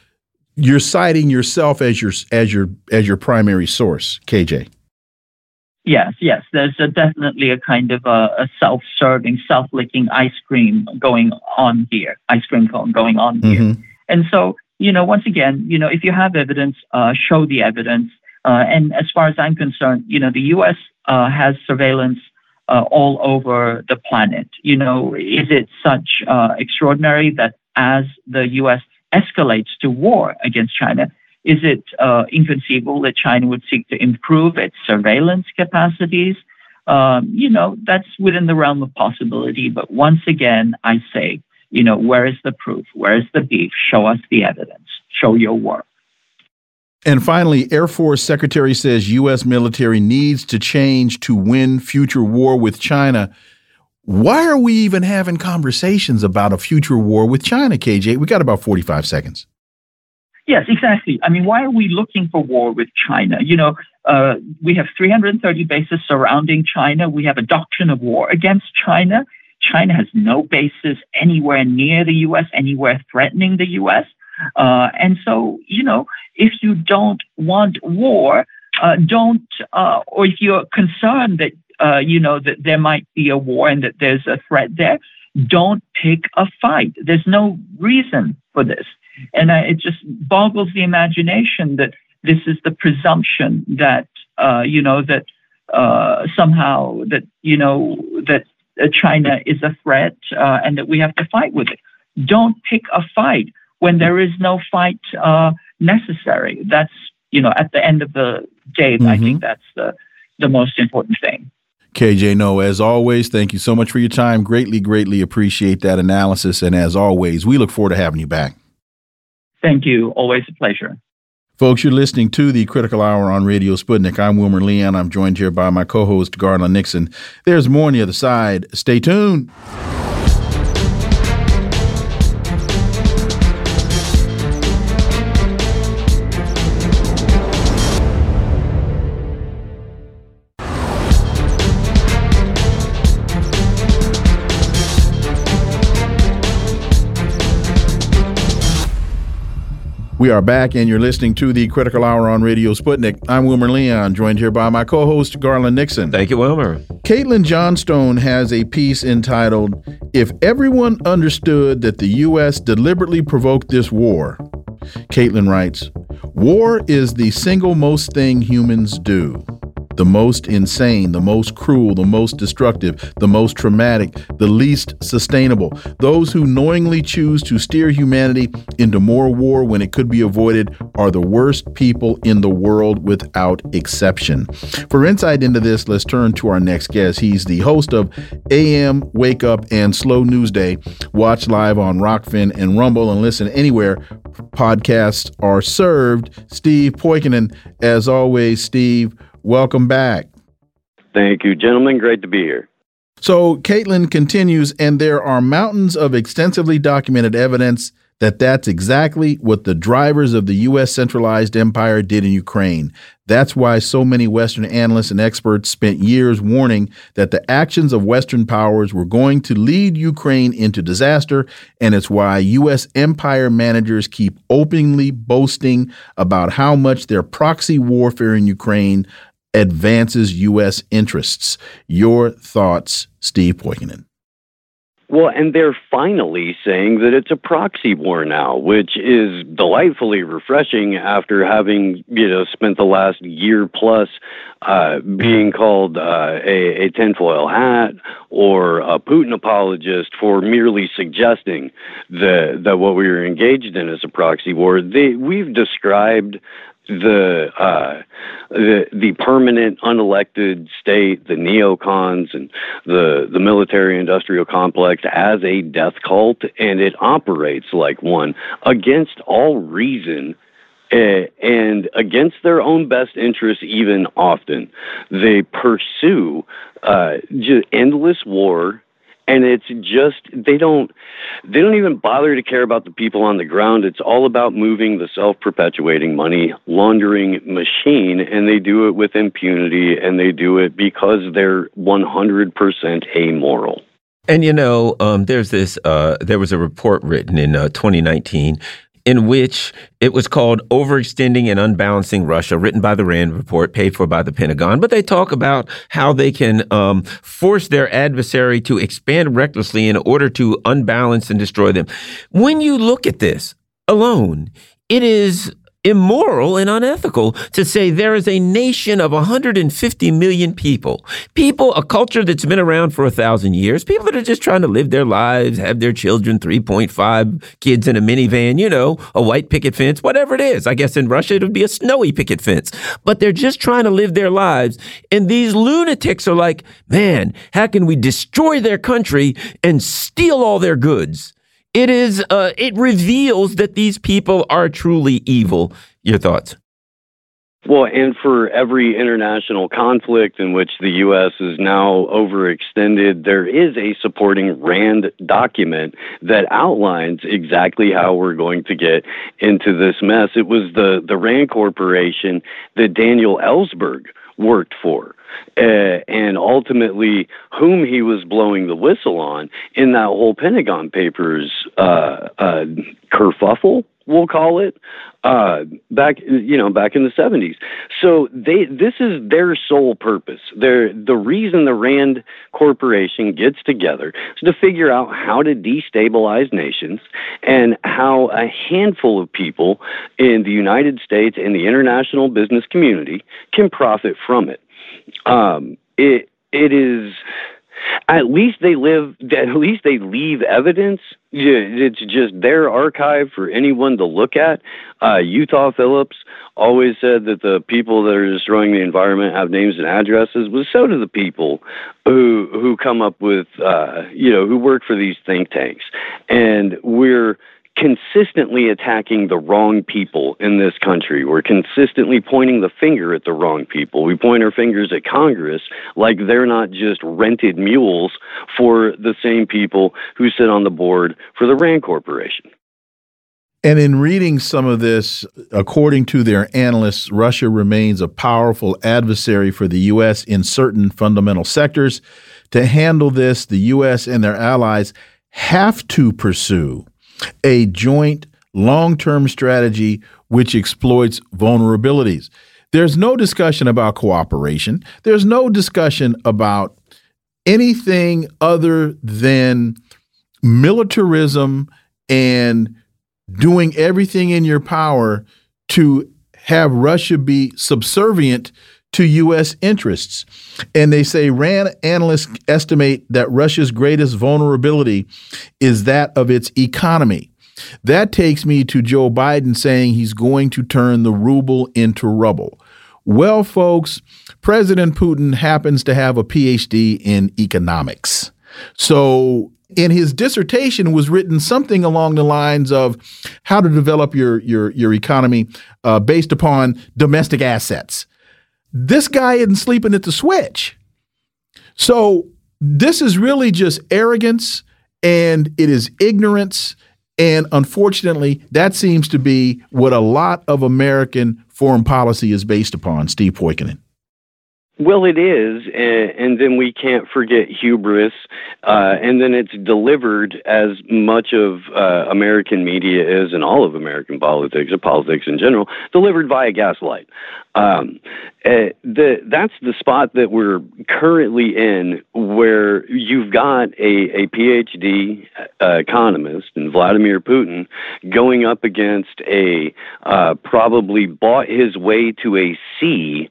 you're citing yourself as your as your as your primary source, KJ. Yes, yes. There's a, definitely a kind of a, a, self-serving, self-licking ice cream going on here, ice cream cone going on here. Mm -hmm. And so, you know, once again, you know, if you have evidence, uh, show the evidence. Uh, and as far as I'm concerned, you know, the U.S. Uh, has surveillance uh, all over the planet. You know, is it such uh, extraordinary that as the U.S. escalates to war against China, is it uh, inconceivable that China would seek to improve its surveillance capacities? Um, you know, that's within the realm of possibility. But once again, I say, you know, where is the proof? Where is the beef? Show us the evidence. Show your work. And finally, Air Force Secretary says U.S. military needs to change to win future war with China. Why are we even having conversations about a future war with China, KJ? We got about 45 seconds. Yes, exactly. I mean, why are we looking for war with China? You know, uh, we have 330 bases surrounding China. We have a doctrine of war against China. China has no bases anywhere near the U.S., anywhere threatening the U.S. Uh, and so, you know, if you don't want war, uh, don't, uh, or if you're concerned that, uh, you know, that there might be a war and that there's a threat there, don't pick a fight. There's no reason for this. And it just boggles the imagination that this is the presumption that, uh, you know, that uh, somehow that, you know, that China is a threat and that we have to fight with it. Don't pick a fight when there is no fight uh, necessary. That's you know, at the end of the day, mm-hmm. I think that's the the most important thing. KJ Noh, as always, thank you so much for your time. Greatly, greatly appreciate that analysis. And as always, we look forward to having you back. Thank you. Always a pleasure. Folks, you're listening to the Critical Hour on Radio Sputnik. I'm Wilmer Leon. I'm joined here by my co host, Garland Nixon. There's more on the other side. Stay tuned. We are back, and you're listening to the Critical Hour on Radio Sputnik. I'm Wilmer Leon, joined here by my co host, Garland Nixon. Thank you, Wilmer. Caitlin Johnstone has a piece entitled, If Everyone Understood That the U.S. Deliberately Provoked This War. Caitlin writes, War is the single most thing humans do the most insane, the most cruel, the most destructive, the most traumatic, the least sustainable. Those who knowingly choose to steer humanity into more war when it could be avoided are the worst people in the world without exception. For insight into this, let's turn to our next guest. He's the host of AM Wake Up and Slow News Day. Watch live on Rokfin and Rumble and listen anywhere podcasts are served. Steve Poikonen, as always, Steve, welcome back. Thank you, gentlemen. Great to be here. So, Caitlin continues, and there are mountains of extensively documented evidence that that's exactly what the drivers of the U.S. centralized empire did in Ukraine. That's why so many Western analysts and experts spent years warning that the actions of Western powers were going to lead Ukraine into disaster, and it's why U.S. empire managers keep openly boasting about how much their proxy warfare in Ukraine advances U.S. interests. Your thoughts, Steve Poikonen. Well, and they're finally saying that it's a proxy war now, which is delightfully refreshing after having, you know, spent the last year plus uh, being called uh, a, a tinfoil hat or a Putin apologist for merely suggesting that that what we were engaged in is a proxy war. They, we've described the uh, the the permanent unelected state, the neocons, and the the military industrial complex as a death cult, and it operates like one against all reason. Uh, and against their own best interests, even often, they pursue uh, endless war and it's just they don't they don't even bother to care about the people on the ground it's all about moving the self-perpetuating money laundering machine and they do it with impunity and they do it because they're 100% amoral and you know, um, there's this. Uh, there was a report written in uh, 2019 in which it was called Overextending and Unbalancing Russia, written by the RAND report, paid for by the Pentagon. But they talk about how they can um, force their adversary to expand recklessly in order to unbalance and destroy them. When you look at this alone, it is immoral and unethical to say there is a nation of 150 million people, people, a culture that's been around for a thousand years, people that are just trying to live their lives, have their children, 3.5 kids in a minivan, you know, a white picket fence, whatever it is. I guess in Russia it would be a snowy picket fence, but they're just trying to live their lives. And these lunatics are like, man, how can we destroy their country and steal all their goods? It is. Uh, it reveals that these people are truly evil. Your thoughts? Well, and for every international conflict in which the U.S. is now overextended, there is a supporting RAND document that outlines exactly how we're going to get into this mess. It was the, the RAND Corporation that Daniel Ellsberg worked for. Uh, and ultimately, whom he was blowing the whistle on in that whole Pentagon Papers uh, uh, kerfuffle, we'll call it, uh, back you know back in the 70s. So they this is their sole purpose. Their the reason the Rand Corporation gets together is to figure out how to destabilize nations and how a handful of people in the United States and the international business community can profit from it. Um, it it is at least they live at least they leave evidence it's just their archive for anyone to look at. Uh, Utah Phillips always said that the people that are destroying the environment have names and addresses. Well, so do the people who who come up with, uh, you know, who work for these think tanks, and we're consistently attacking the wrong people in this country. We're consistently pointing the finger at the wrong people. We point our fingers at Congress like they're not just rented mules for the same people who sit on the board for the Rand Corporation. And in reading some of this, according to their analysts, Russia remains a powerful adversary for the U.S. in certain fundamental sectors. To handle this, the U.S. and their allies have to pursue a joint long term strategy which exploits vulnerabilities. There's no discussion about cooperation, there's no discussion about anything other than militarism and doing everything in your power to have Russia be subservient to U.S. interests. And they say RAND analysts estimate that Russia's greatest vulnerability is that of its economy. That takes me to Joe Biden saying he's going to turn the ruble into rubble. Well, folks, President Putin happens to have a PhD in economics. So in his dissertation was written something along the lines of how to develop your your your economy uh, based upon domestic assets. This guy isn't sleeping at the switch. So this is really just arrogance and it is ignorance. And unfortunately, that seems to be what a lot of American foreign policy is based upon, Steve Poikonen. Well, it is, and, and, then we can't forget hubris, uh, and then it's delivered as much of uh, American media is, and all of American politics, or politics in general, delivered via gaslight. Um, uh, the, that's the spot that we're currently in, where you've got a, a PhD uh, economist and Vladimir Putin going up against a uh, probably bought his way to a C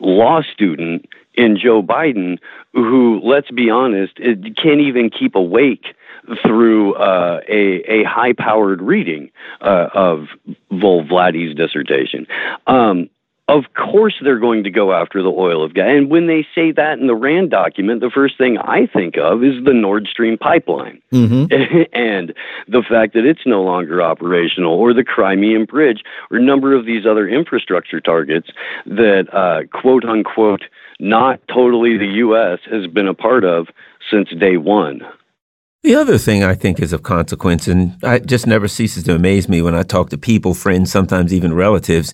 law student in Joe Biden who, let's be honest, can't even keep awake through uh, a, a high powered reading uh, of Vol Vladdy's dissertation. Um, of course they're going to go after the oil of gas. And when they say that in the RAND document, the first thing I think of is the Nord Stream pipeline mm-hmm. and the fact that it's no longer operational, or the Crimean Bridge, or a number of these other infrastructure targets that, uh, quote unquote, not totally the U.S. has been a part of since day one. The other thing I think is of consequence, and it just never ceases to amaze me when I talk to people, friends, sometimes even relatives,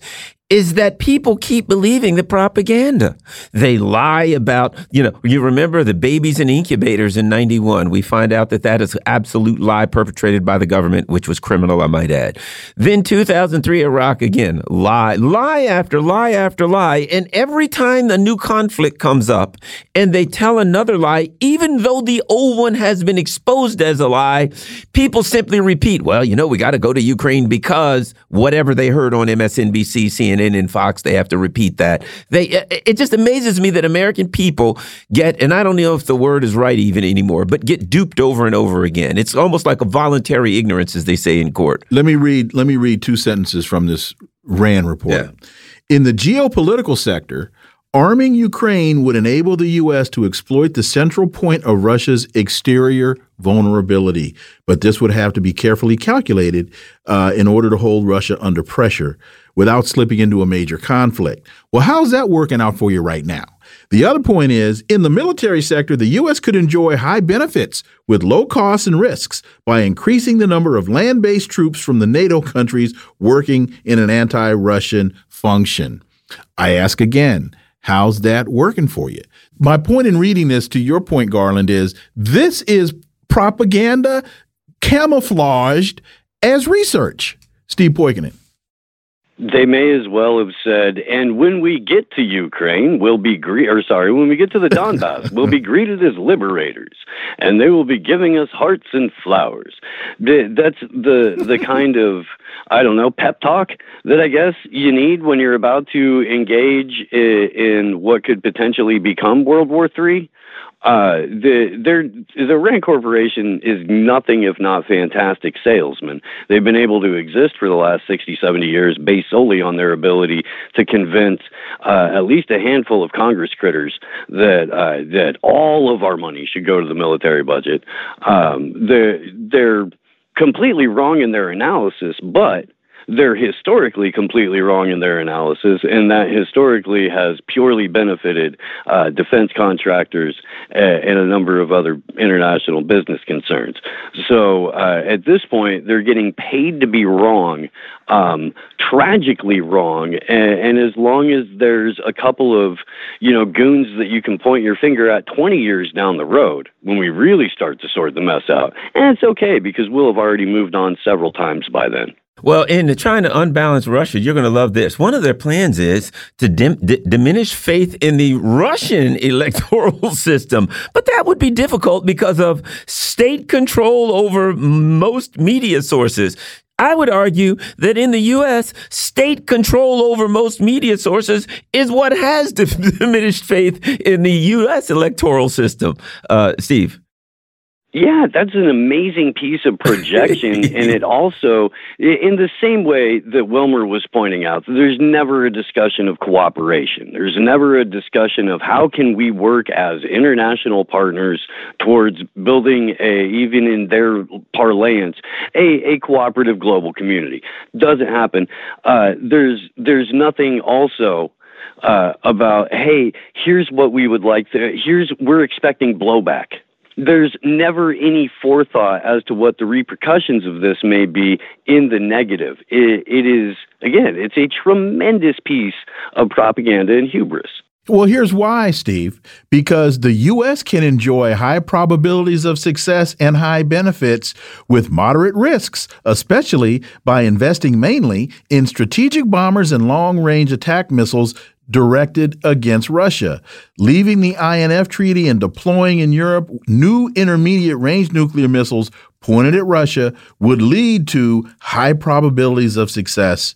is that people keep believing the propaganda. They lie about, you know, you remember the babies in incubators in 91. We find out that that is absolute lie perpetrated by the government, which was criminal, I might add. Then 2003 Iraq again, lie, lie after lie after lie. And every time a new conflict comes up and they tell another lie, even though the old one has been exposed as a lie, people simply repeat, well, you know, we got to go to Ukraine because whatever they heard on MSNBC, CNN, CNN and Fox, they have to repeat that. They it just amazes me that American people get, and I don't know if the word is right even anymore, but get duped over and over again. It's almost like a voluntary ignorance, as they say in court. Let me read. Let me read two sentences from this RAND report. Yeah. In the geopolitical sector, Arming Ukraine would enable the U.S. to exploit the central point of Russia's exterior vulnerability, but this would have to be carefully calculated uh, in order to hold Russia under pressure without slipping into a major conflict. Well, how's that working out for you right now? The other point is in the military sector, the U.S. could enjoy high benefits with low costs and risks by increasing the number of land based troops from the NATO countries working in an anti Russian function. I ask again How's that working for you? My point in reading this, to your point, Garland, is this is propaganda camouflaged as research. Steve Poikonen. They may as well have said, and when we get to Ukraine, we'll be gre- or sorry, when we get to the Donbass, we'll be greeted as liberators, and they will be giving us hearts and flowers. That's the the kind of I don't know pep talk that I guess you need when you're about to engage in what could potentially become World War III Uh, the the Rand Corporation is nothing if not fantastic salesmen. They've been able to exist for the last 60, 70 years based solely on their ability to convince uh, at least a handful of Congress critters that uh, that all of our money should go to the military budget. Um, they're they're completely wrong in their analysis, but they're historically completely wrong in their analysis, and that historically has purely benefited uh, defense contractors and a number of other international business concerns. So uh, at this point, they're getting paid to be wrong, um, tragically wrong, and, and as long as there's a couple of you know goons that you can point your finger at 20 years down the road, when we really start to sort the mess out, and it's okay because we'll have already moved on several times by then. Well, in trying to unbalance Russia, you're going to love this. One of their plans is to dim diminish faith in the Russian electoral system, but that would be difficult because of state control over most media sources. I would argue that in the U.S., state control over most media sources is what has diminished faith in the U.S. electoral system. Uh, Steve. Yeah, that's an amazing piece of projection. and it also, in the same way that Wilmer was pointing out, there's never a discussion of cooperation. There's never a discussion of how can we work as international partners towards building a, even in their parlance, a, a cooperative global community. Doesn't happen. Uh, there's, there's nothing also uh, about, hey, here's what we would like to, here's, we're expecting blowback there's never any forethought as to what the repercussions of this may be in the negative. it, it is, again, it's a tremendous piece of propaganda and hubris. Well, here's why, Steve. Because the U.S. can enjoy high probabilities of success and high benefits with moderate risks, especially by investing mainly in strategic bombers and long range attack missiles directed against Russia. Leaving the INF Treaty and deploying in Europe new intermediate range nuclear missiles pointed at Russia would lead to high probabilities of success.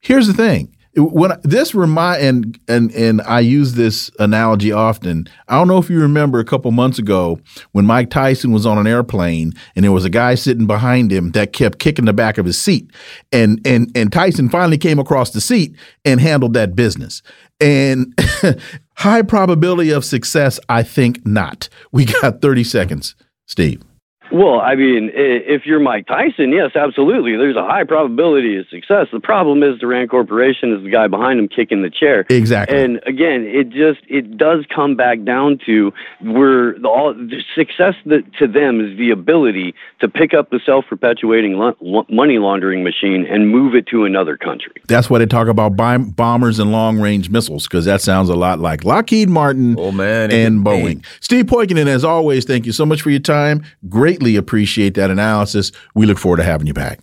Here's the thing when this remind and and and I use this analogy often. I don't know if you remember a couple months ago when Mike Tyson was on an airplane and there was a guy sitting behind him that kept kicking the back of his seat, and and and Tyson finally came across the seat and handled that business. And high probability of success, I think not. We got thirty seconds, Steve. Well, I mean, if you're Mike Tyson, yes, absolutely. There's a high probability of success. The problem is the Rand Corporation is the guy behind him kicking the chair. Exactly. And again, it just it does come back down to where the, all the success that, to them is the ability to pick up the self-perpetuating lo money laundering machine and move it to another country. That's why they talk about bombers and long-range missiles because that sounds a lot like Lockheed Martin oh, man, and Boeing. Steve Poikonen, as always, thank you so much for your time. Great greatly appreciate that analysis. We look forward to having you back.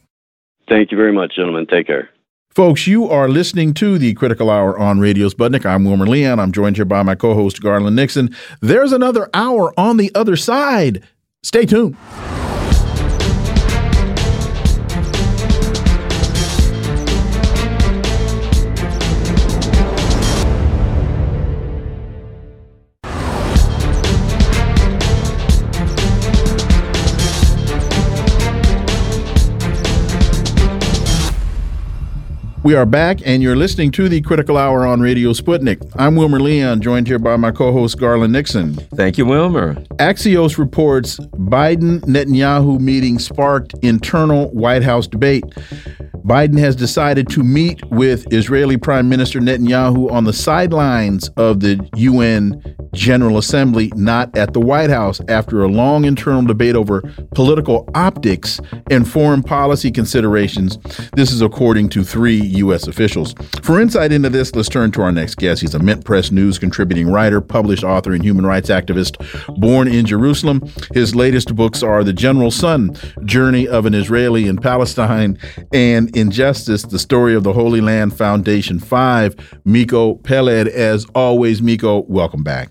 Thank you very much, gentlemen. Take care. Folks, you are listening to the Critical Hour on Radio Sputnik. I'm Wilmer Leon. I'm joined here by my co host, Garland Nixon. There's another hour on the other side. Stay tuned. We are back, and you're listening to the Critical Hour on Radio Sputnik. I'm Wilmer Leon, joined here by my co host, Garland Nixon. Thank you, Wilmer. Axios reports Biden Netanyahu meeting sparked internal White House debate. Biden has decided to meet with Israeli Prime Minister Netanyahu on the sidelines of the UN General Assembly, not at the White House, after a long internal debate over political optics and foreign policy considerations. This is according to three U.S. officials. For insight into this, let's turn to our next guest. He's a Mint Press News contributing writer, published author, and human rights activist born in Jerusalem. His latest books are The General's Son Journey of an Israeli in Palestine and Injustice, the story of the Holy Land Foundation 5. Miko Peled, as always, Miko, welcome back.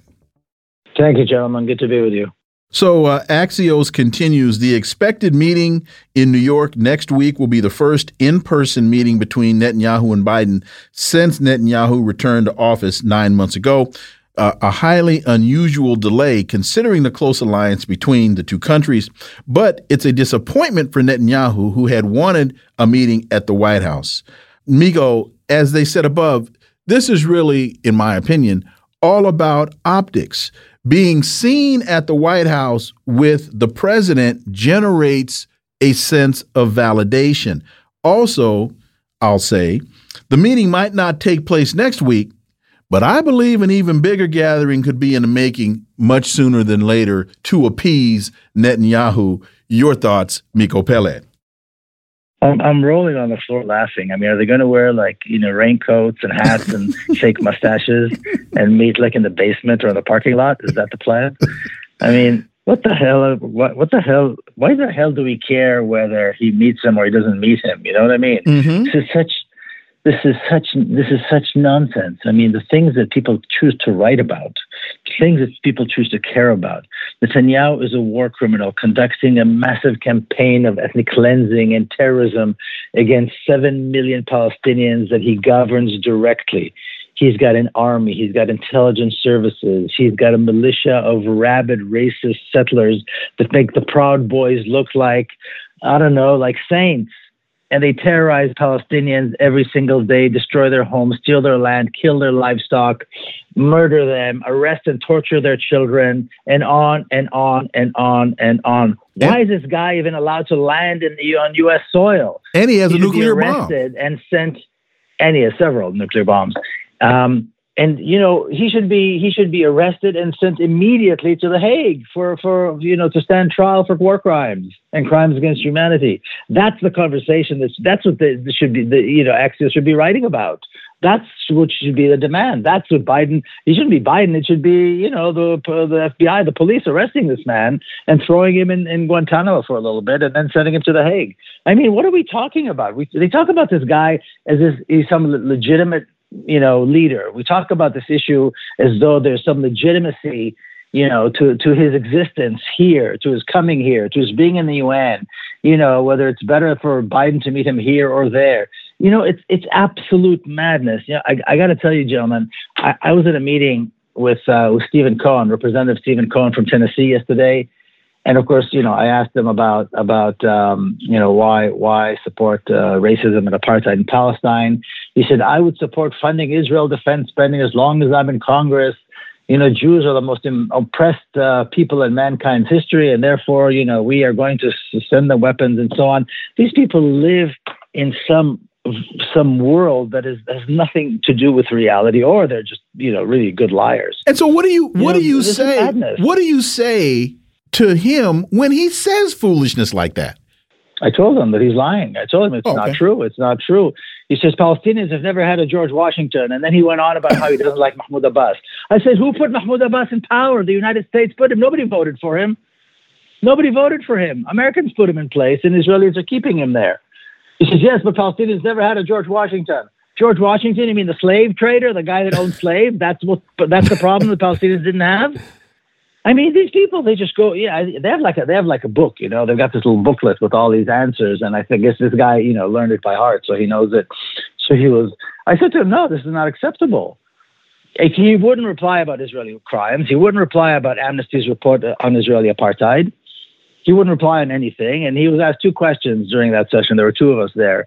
Thank you, gentlemen. Good to be with you. So, uh, Axios continues. The expected meeting in New York next week will be the first in person meeting between Netanyahu and Biden since Netanyahu returned to office nine months ago. a, a, highly unusual delay considering the close alliance between the two countries, but it's a disappointment for Netanyahu, who had wanted a meeting at the White House. Miko, as they said above, this is really, in my opinion, all about optics. Being seen at the White House with the president generates a sense of validation. Also, I'll say, the meeting might not take place next week, but I believe an even bigger gathering could be in the making much sooner than later to appease Netanyahu. Your thoughts, Miko Peled? I'm, I'm rolling on the floor laughing. I mean, are they going to wear like you know raincoats and hats and fake mustaches and meet like in the basement or in the parking lot? Is that the plan? I mean, what the hell? What what the hell? Why the hell do we care whether he meets him or he doesn't meet him? You know what I mean? Mm-hmm. This is such this is such this is such nonsense. I mean, the things that people choose to write about, things that people choose to care about. Netanyahu is a war criminal conducting a massive campaign of ethnic cleansing and terrorism against seven million Palestinians that he governs directly. He's got an army, he's got intelligence services, he's got a militia of rabid racist settlers that make the Proud Boys look like, I don't know, like saints and they terrorize Palestinians every single day, destroy their homes, steal their land, kill their livestock, murder them, arrest and torture their children, and on and on and on and on. Yeah. Why is this guy even allowed to land in the, on U.S. soil? And he has he a nuclear arrested bomb. And sent, and he has several nuclear bombs. Um, and you know he should be he should be arrested and sent immediately to the Hague for for you know to stand trial for war crimes and crimes against humanity. That's the conversation. That's that's what the, the should be the you know Axios should be writing about. That's what should be the demand. That's what Biden. He shouldn't be Biden. It should be you know the the FBI, the police arresting this man and throwing him in, in Guantanamo for a little bit and then sending him to the Hague. I mean, what are we talking about? We, they talk about this guy as if he's some legitimate you know, leader. We talk about this issue as though there's some legitimacy, you know, to, to his existence here, to his coming here, to his being in the UN, you know, whether it's better for Biden to meet him here or there. You know, it's it's absolute madness. Yeah, I, I got to tell you, gentlemen, I, I was at a meeting with uh, with Stephen Cohen, Representative Stephen Cohen from Tennessee yesterday, and of course, you know, I asked him about about um, you know why why support uh, racism and apartheid in Palestine. He said I would support funding Israel defense spending as long as I'm in Congress. You know, Jews are the most oppressed uh, people in mankind's history, and therefore, you know, we are going to send them weapons and so on. These people live in some some world that is has nothing to do with reality, or they're just you know really good liars. And so, what do you what you know, do you say? What do you say to him when he says foolishness like that? I told him that he's lying. I told him it's oh, okay. not true. It's not true. He says Palestinians have never had a George Washington. And then he went on about how he doesn't like Mahmoud Abbas. I said, Who put Mahmoud Abbas in power? The United States put him. Nobody voted for him. Nobody voted for him. Americans put him in place, and Israelis are keeping him there. He says, Yes, but Palestinians never had a George Washington. George Washington, you mean the slave trader, the guy that owned slaves? That's what that's the problem the Palestinians didn't have? I mean, these people, they just go, yeah, they have like a, they have like a book, you know, they've got this little booklet with all these answers. And I think guess this guy, you know, learned it by heart. So he knows it. So he was, I said to him, no, this is not acceptable. He wouldn't reply about Israeli crimes. He wouldn't reply about Amnesty's report on Israeli apartheid. He wouldn't reply on anything. And he was asked two questions during that session. There were two of us there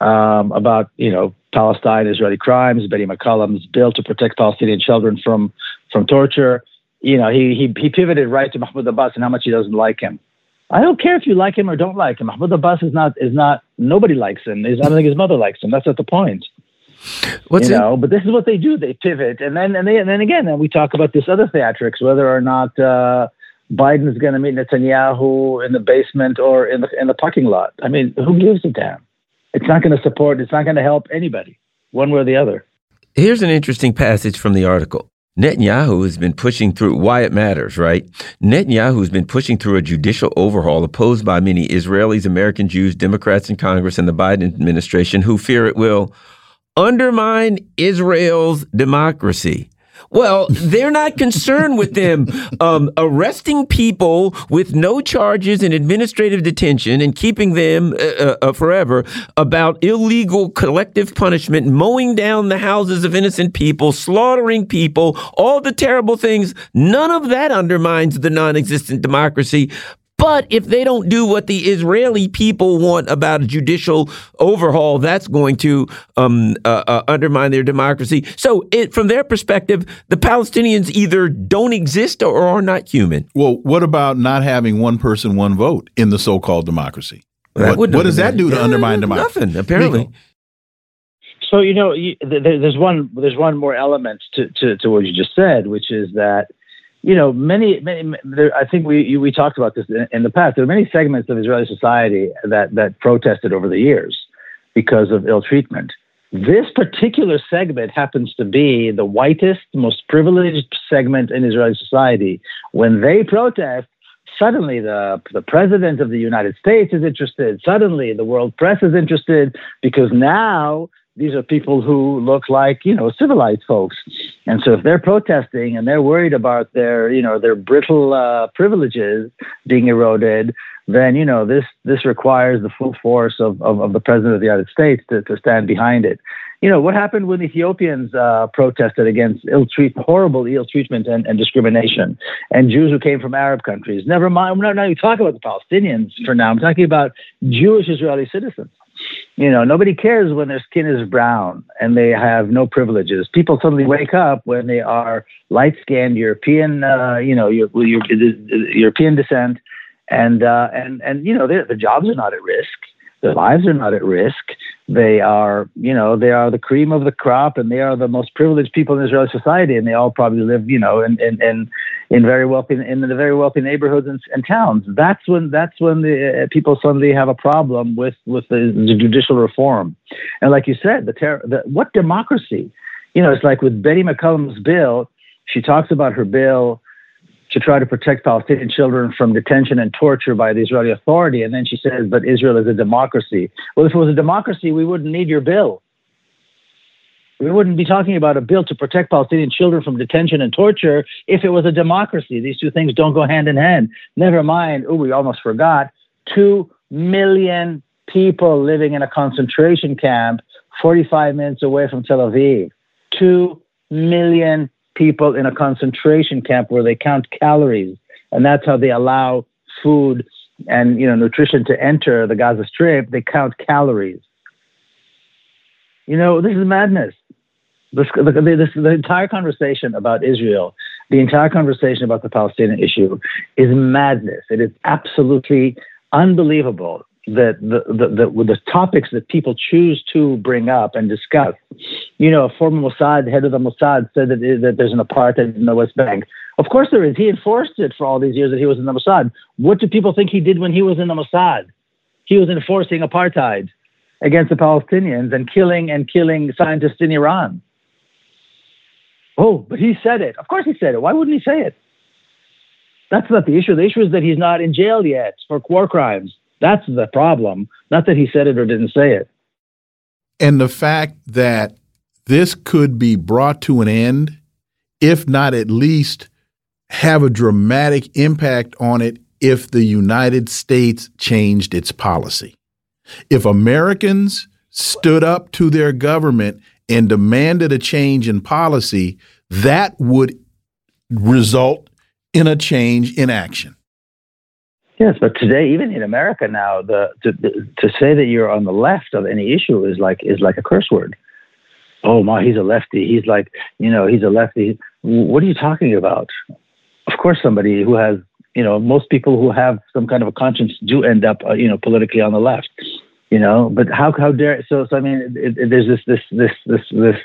um, about, you know, Palestine, Israeli crimes, Betty McCollum's bill to protect Palestinian children from, from torture you know, he, he, he pivoted right to Mahmoud Abbas and how much he doesn't like him. I don't care if you like him or don't like him. Mahmoud Abbas is not, is not, nobody likes him. I don't think his mother likes him. That's not the point. What's you know, but this is what they do. They pivot. And then, and, they, and then again, then we talk about this other theatrics, whether or not, uh, Biden is going to meet Netanyahu in the basement or in the in the parking lot. I mean, who gives a damn? It's not going to support. It's not going to help anybody, one way or the other. Here's an interesting passage from the article. Netanyahu has been pushing through why it matters, right? Netanyahu has been pushing through a judicial overhaul opposed by many Israelis, American Jews, Democrats in Congress, and the Biden administration who fear it will undermine Israel's democracy. Well, they're not concerned with them um, arresting people with no charges in administrative detention and keeping them uh, uh, uh, forever about illegal collective punishment, mowing down the houses of innocent people, slaughtering people, all the terrible things. None of that undermines the non existent democracy. But if they don't do what the Israeli people want about a judicial overhaul, that's going to um, uh, uh, undermine their democracy. So, it, from their perspective, the Palestinians either don't exist or are not human. Well, what about not having one person, one vote in the so called democracy? What, what, does that do to undermine democracy? Nothing, apparently. So you know, there's one there's one more element to, to, to what you just said, which is that you know, many, many. There, I think we we talked about this in, in, the past. There are many segments of Israeli society that that protested over the years because of ill treatment. This particular segment happens to be the whitest, most privileged segment in Israeli society. When they protest, suddenly the the president of the United States is interested. Suddenly the world press is interested because now these are people who look like you know civilized folks. And so if they're protesting and they're worried about their you know their brittle uh, privileges being eroded then you know this this requires the full force of, of, of, the president of the united states to, to stand behind it. You know what happened when ethiopians uh, protested against ill treat horrible ill treatment and, and discrimination? And jews who came from arab countries. Never mind we're not even talking about the palestinians for now. I'm talking about jewish israeli citizens you know, nobody cares when their skin is brown and they have no privileges. People suddenly wake up when they are light skinned, European, uh, you know, European descent, and uh, and and you know, their, jobs are not at risk. Their lives are not at risk. They are, you know, they are the cream of the crop, and they are the most privileged people in Israeli society, and they all probably live, you know, in in in, in very wealthy in the very wealthy neighborhoods and, and towns. That's when that's when the uh, people suddenly have a problem with with the, the judicial reform, and like you said, the, the what democracy, you know, it's like with Betty McCollum's bill. She talks about her bill to try to protect Palestinian children from detention and torture by the Israeli Authority. And then she says, but Israel is a democracy. Well, if it was a democracy, we wouldn't need your bill. We wouldn't be talking about a bill to protect Palestinian children from detention and torture if it was a democracy. These two things don't go hand in hand. Never mind, oh, we almost forgot, two million people living in a concentration camp 45 minutes away from Tel Aviv. Two million people in a concentration camp where they count calories, and that's how they allow food and you know nutrition to enter the Gaza Strip. They count calories. You know, this is madness. This, this, the entire conversation about Israel, the entire conversation about the Palestinian issue, is madness. It is absolutely unbelievable that the, the, the, the, topics that people choose to bring up and discuss. You know, a former Mossad head of the Mossad said that, that there's an apartheid in the West Bank. Of course there is. He enforced it for all these years that he was in the Mossad. What do people think he did when he was in the Mossad? He was enforcing apartheid against the Palestinians and killing and killing scientists in Iran. Oh, but he said it. Of course he said it. Why wouldn't he say it? That's not the issue. The issue is that he's not in jail yet for war crimes. That's the problem, not that he said it or didn't say it. And the fact that this could be brought to an end, if not at least have a dramatic impact on it if the United States changed its policy. If Americans stood up to their government and demanded a change in policy, that would result in a change in action. Yes, but today, even in America now, the to, to say that you're on the left of any issue is like is like a curse word. Oh my, he's a lefty. He's like, you know, he's a lefty. What are you talking about? Of course, somebody who has, you know, most people who have some kind of a conscience do end up, uh, you know, politically on the left. You know, but how how dare so? So I mean, it, it, there's this this this this this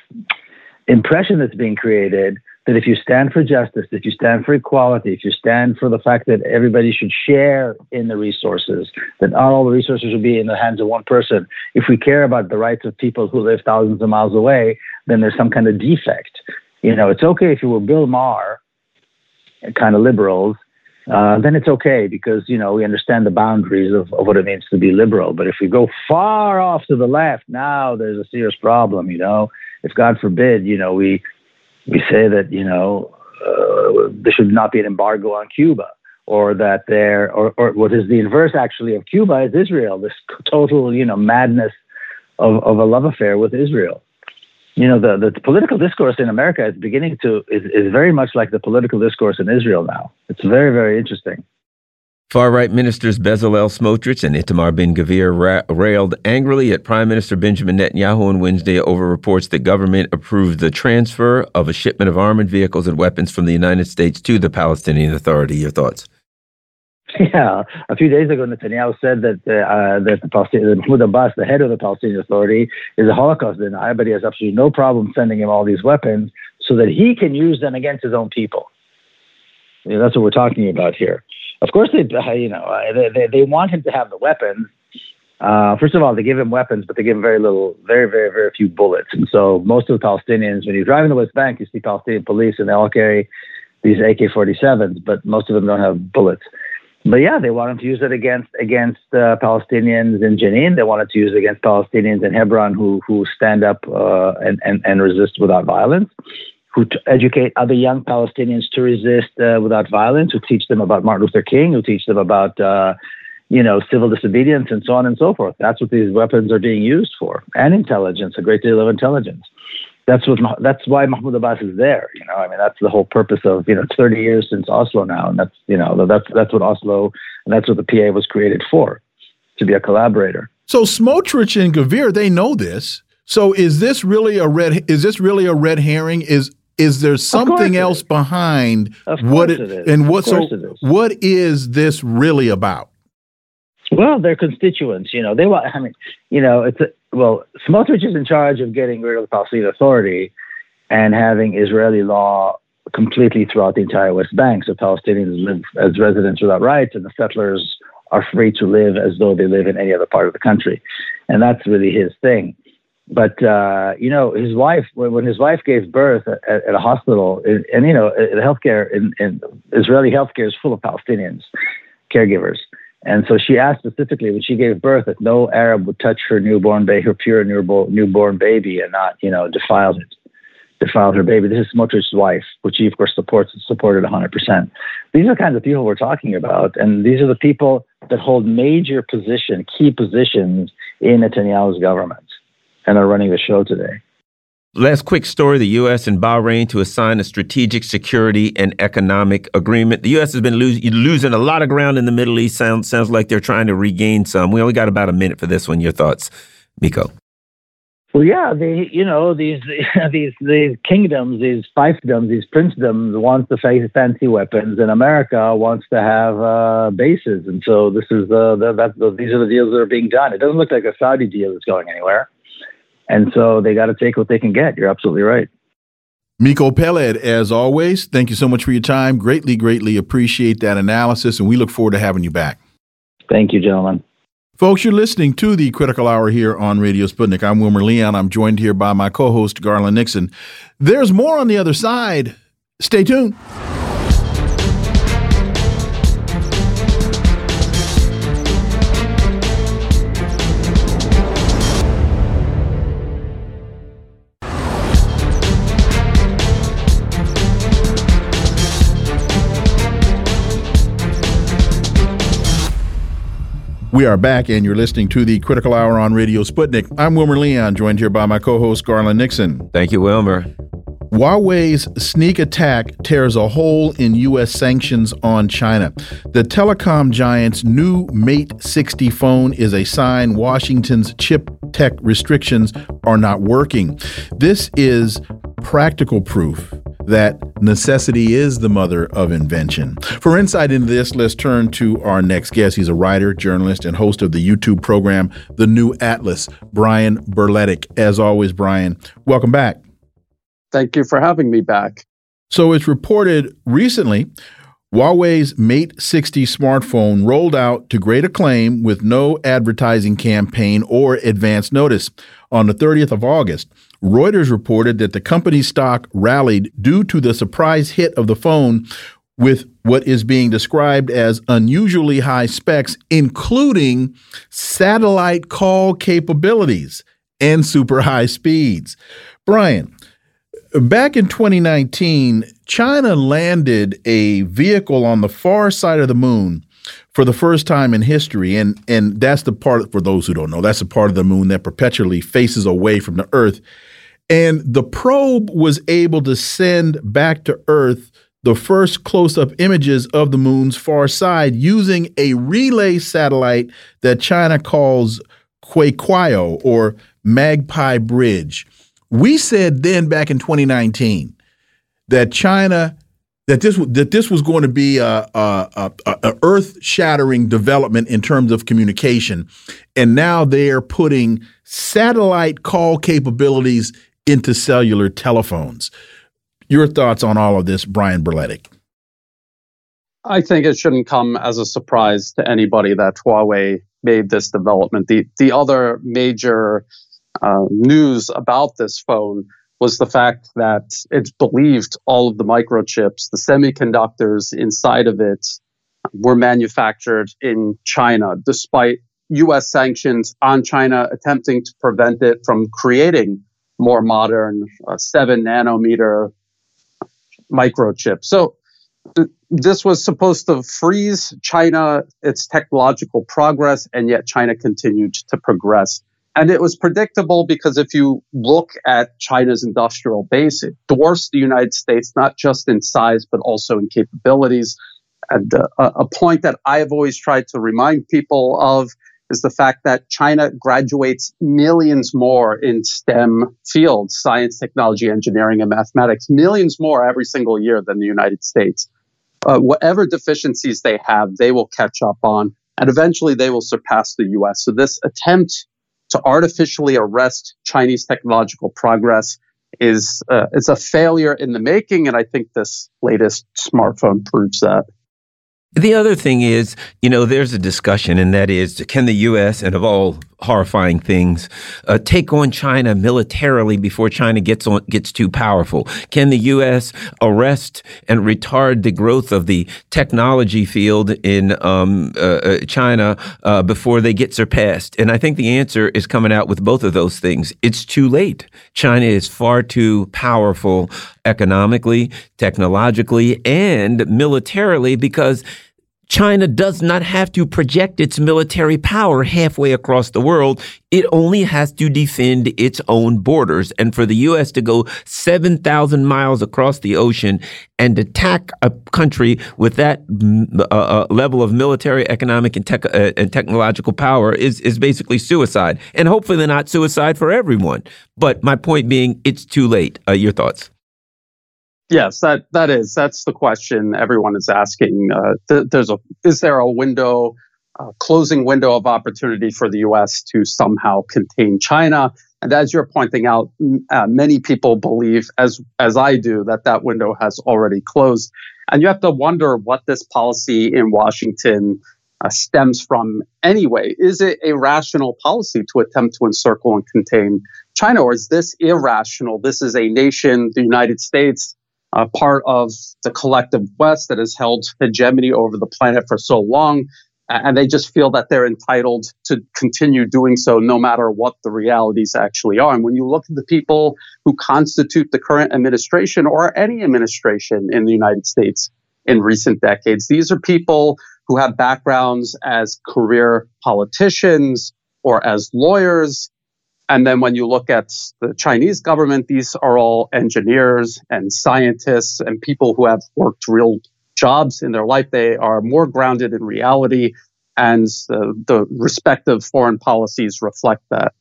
impression that's being created that if you stand for justice, if you stand for equality, if you stand for the fact that everybody should share in the resources, that not all the resources should be in the hands of one person, if we care about the rights of people who live thousands of miles away, then there's some kind of defect. You know, it's okay if you were Bill Maher, kind of liberals, uh, then it's okay because you know we understand the boundaries of, of what it means to be liberal. But if we go far off to the left, now there's a serious problem. You know, if God forbid, you know we We say that you know uh, there should not be an embargo on Cuba, or that there, or, or what is the inverse actually of Cuba is Israel. This total you know madness of, of a love affair with Israel. You know the, the political discourse in America is beginning to is, is very much like the political discourse in Israel now. It's very very interesting. Far right ministers Bezalel Smotrich and Itamar Ben Gvir ra railed angrily at Prime Minister Benjamin Netanyahu on Wednesday over reports that government approved the transfer of a shipment of armored vehicles and weapons from the United States to the Palestinian Authority. Your thoughts? Yeah, a few days ago, Netanyahu said that uh, that the Palestinian, Mahmoud Abbas, the head of the Palestinian Authority, is a Holocaust denier, but he has absolutely no problem sending him all these weapons so that he can use them against his own people. That's what we're talking about here. Of course, they you know uh, they they want him to have the weapons. Uh, first of all, they give him weapons, but they give him very little, very very very few bullets. And so most of the Palestinians, when you drive in the West Bank, you see Palestinian police, and they all carry these AK-47s, but most of them don't have bullets. But yeah, they wanted to use it against against uh, Palestinians in Jenin. They wanted to use it against Palestinians in Hebron who who stand up uh, and, and and resist without violence who educate other young Palestinians to resist uh, without violence, who teach them about Martin Luther King, who teach them about, uh, you know, civil disobedience and so on and so forth. That's what these weapons are being used for, and intelligence, a great deal of intelligence. That's what. That's why Mahmoud Abbas is there. You know, I mean, that's the whole purpose of you know, it's 30 years since Oslo now, and that's you know, that's that's what Oslo and that's what the PA was created for, to be a collaborator. So Smotrich and Gavir, they know this. So is this really a red? Is this really a red herring? Is is there something else is. behind what it, and what so is. what is this really about? Well their constituents you know. They want i mean you know it's a, well smotrich is in charge of getting rid of the palestinian authority and having israeli law completely throughout the entire west bank. So palestinians live as residents without rights and the settlers are free to live as though they live in any other part of the country. And that's really his thing but uh, you know, his wife when, his wife gave birth at, at a hospital, and, and you know, the healthcare in, in Israeli healthcare is full of Palestinians, caregivers. And so she asked specifically when she gave birth that no Arab would touch her newborn baby, her pure newborn, newborn baby, and not, you know, defile it, defile her baby. This is Smotrich's wife, which he of course supports, and supported 100%. These are the kinds of people we're talking about, and these are the people that hold major position, key positions in Netanyahu's government and are running the show today. Last quick story the U.S. and Bahrain to assign a strategic security and economic agreement. The U.S. has been losing a lot of ground in the Middle East. Sounds, sounds like they're trying to regain some. We only got about a minute for this one. Your thoughts, Miko? Well, yeah, they, you know, these these these kingdoms, these fiefdoms, these princedoms want to face fancy weapons, and America wants to have uh, bases, and so this is the, the, that, the these are the deals that are being done. It doesn't look like a Saudi deal is going anywhere. And so they got to take what they can get. You're absolutely right. Miko Peled, as always, thank you so much for your time. Greatly, greatly appreciate that analysis, and we look forward to having you back. Thank you, gentlemen. Folks, you're listening to the Critical Hour here on Radio Sputnik. I'm Wilmer Leon. I'm joined here by my co host, Garland Nixon. There's more on the other side. Stay tuned. We are back, and you're listening to the Critical Hour on Radio Sputnik. I'm Wilmer Leon, joined here by my co host, Garland Nixon. Thank you, Wilmer. Huawei's sneak attack tears a hole in U.S. sanctions on China. The telecom giant's new Mate 60 phone is a sign Washington's chip tech restrictions are not working. This is practical proof that necessity is the mother of invention. For insight into this, let's turn to our next guest. He's a writer, journalist, and host of the YouTube program, The New Atlas, Brian Berletic. As always, Brian, welcome back. Thank you for having me back. So it's reported recently Huawei's Mate 60 smartphone rolled out to great acclaim with no advertising campaign or advance notice. On the 30th of August, Reuters reported that the company's stock rallied due to the surprise hit of the phone with what is being described as unusually high specs, including satellite call capabilities and super high speeds. Brian, Back in 2019, China landed a vehicle on the far side of the moon for the first time in history. And, and that's the part, for those who don't know, that's the part of the moon that perpetually faces away from the Earth. And the probe was able to send back to Earth the first close up images of the moon's far side using a relay satellite that China calls Queqiao or Magpie Bridge. We said then back in 2019 that China that this that this was going to be a, a, a, a earth-shattering development in terms of communication, and now they are putting satellite call capabilities into cellular telephones. Your thoughts on all of this, Brian Berletic? I think it shouldn't come as a surprise to anybody that Huawei made this development. The the other major uh, news about this phone was the fact that it's believed all of the microchips, the semiconductors inside of it, were manufactured in China, despite U.S. sanctions on China attempting to prevent it from creating more modern uh, seven nanometer microchip. So th- this was supposed to freeze China, its technological progress, and yet China continued to progress. And it was predictable because if you look at China's industrial base, it dwarfs the United States, not just in size, but also in capabilities. And uh, a point that I've always tried to remind people of is the fact that China graduates millions more in STEM fields, science, technology, engineering, and mathematics, millions more every single year than the United States. Uh, whatever deficiencies they have, they will catch up on, and eventually they will surpass the US. So, this attempt to artificially arrest Chinese technological progress is uh, it's a failure in the making, and I think this latest smartphone proves that. The other thing is, you know, there's a discussion, and that is can the U.S., and of all horrifying things, uh, take on China militarily before China gets on gets too powerful? Can the U.S. arrest and retard the growth of the technology field in um, uh, uh, China uh, before they get surpassed? And I think the answer is coming out with both of those things. It's too late. China is far too powerful economically, technologically, and militarily because China does not have to project its military power halfway across the world. It only has to defend its own borders. And for the U.S. to go 7,000 miles across the ocean and attack a country with that mm, uh, uh, level of military, economic, and, tech, uh, and technological power is, is basically suicide. And hopefully not suicide for everyone. But my point being, it's too late. Uh, your thoughts? Yes, that that is that's the question everyone is asking. Uh, th- there's a is there a window, uh, closing window of opportunity for the U.S. to somehow contain China? And as you're pointing out, uh, many people believe, as as I do, that that window has already closed. And you have to wonder what this policy in Washington uh, stems from anyway. Is it a rational policy to attempt to encircle and contain China, or is this irrational? This is a nation, the United States uh, part of the collective West that has held hegemony over the planet for so long. And they just feel that they're entitled to continue doing so no matter what the realities actually are. And when you look at the people who constitute the current administration or any administration in the United States in recent decades, these are people who have backgrounds as career politicians or as lawyers and then when you look at the Chinese government, these are all engineers and scientists and people who have worked real jobs in their life. They are more grounded in reality, and the, the respective foreign policies reflect that.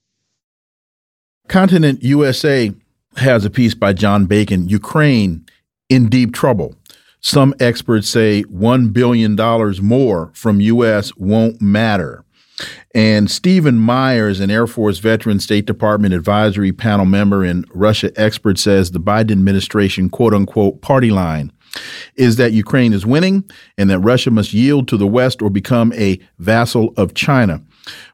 Continent USA has a piece by John Bacon Ukraine in deep trouble. Some experts say $1 billion more from U.S. won't matter. And Stephen Myers, an Air Force veteran, State Department advisory panel member, and Russia expert, says the Biden administration, quote unquote, party line is that Ukraine is winning and that Russia must yield to the West or become a vassal of China.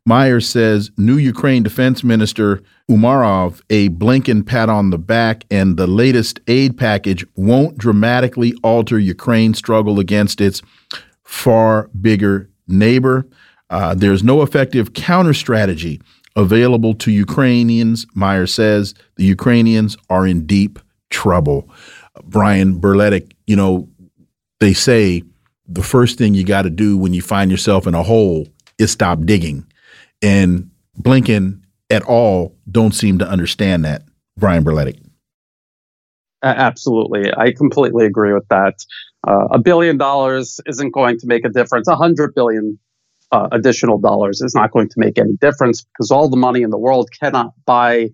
Myers says new Ukraine Defense Minister Umerov a Blinken pat on the back and the latest aid package won't dramatically alter Ukraine's struggle against its far bigger neighbor. Uh, there's no effective counter strategy available to Ukrainians. Meyer says the Ukrainians are in deep trouble. Brian Berletic, you know, they say the first thing you got to do when you find yourself in a hole is stop digging. And Blinken at all don't seem to understand that. Brian Berletic. Absolutely. I completely agree with that. Uh, a billion dollars isn't going to make a difference. A hundred billion uh, additional dollars is not going to make any difference because all the money in the world cannot buy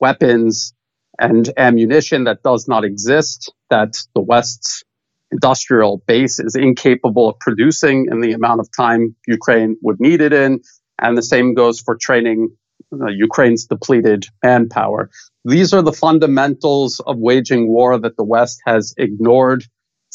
weapons and ammunition that does not exist, that the West's industrial base is incapable of producing in the amount of time Ukraine would need it in. And the same goes for training uh, Ukraine's depleted manpower. These are the fundamentals of waging war that the West has ignored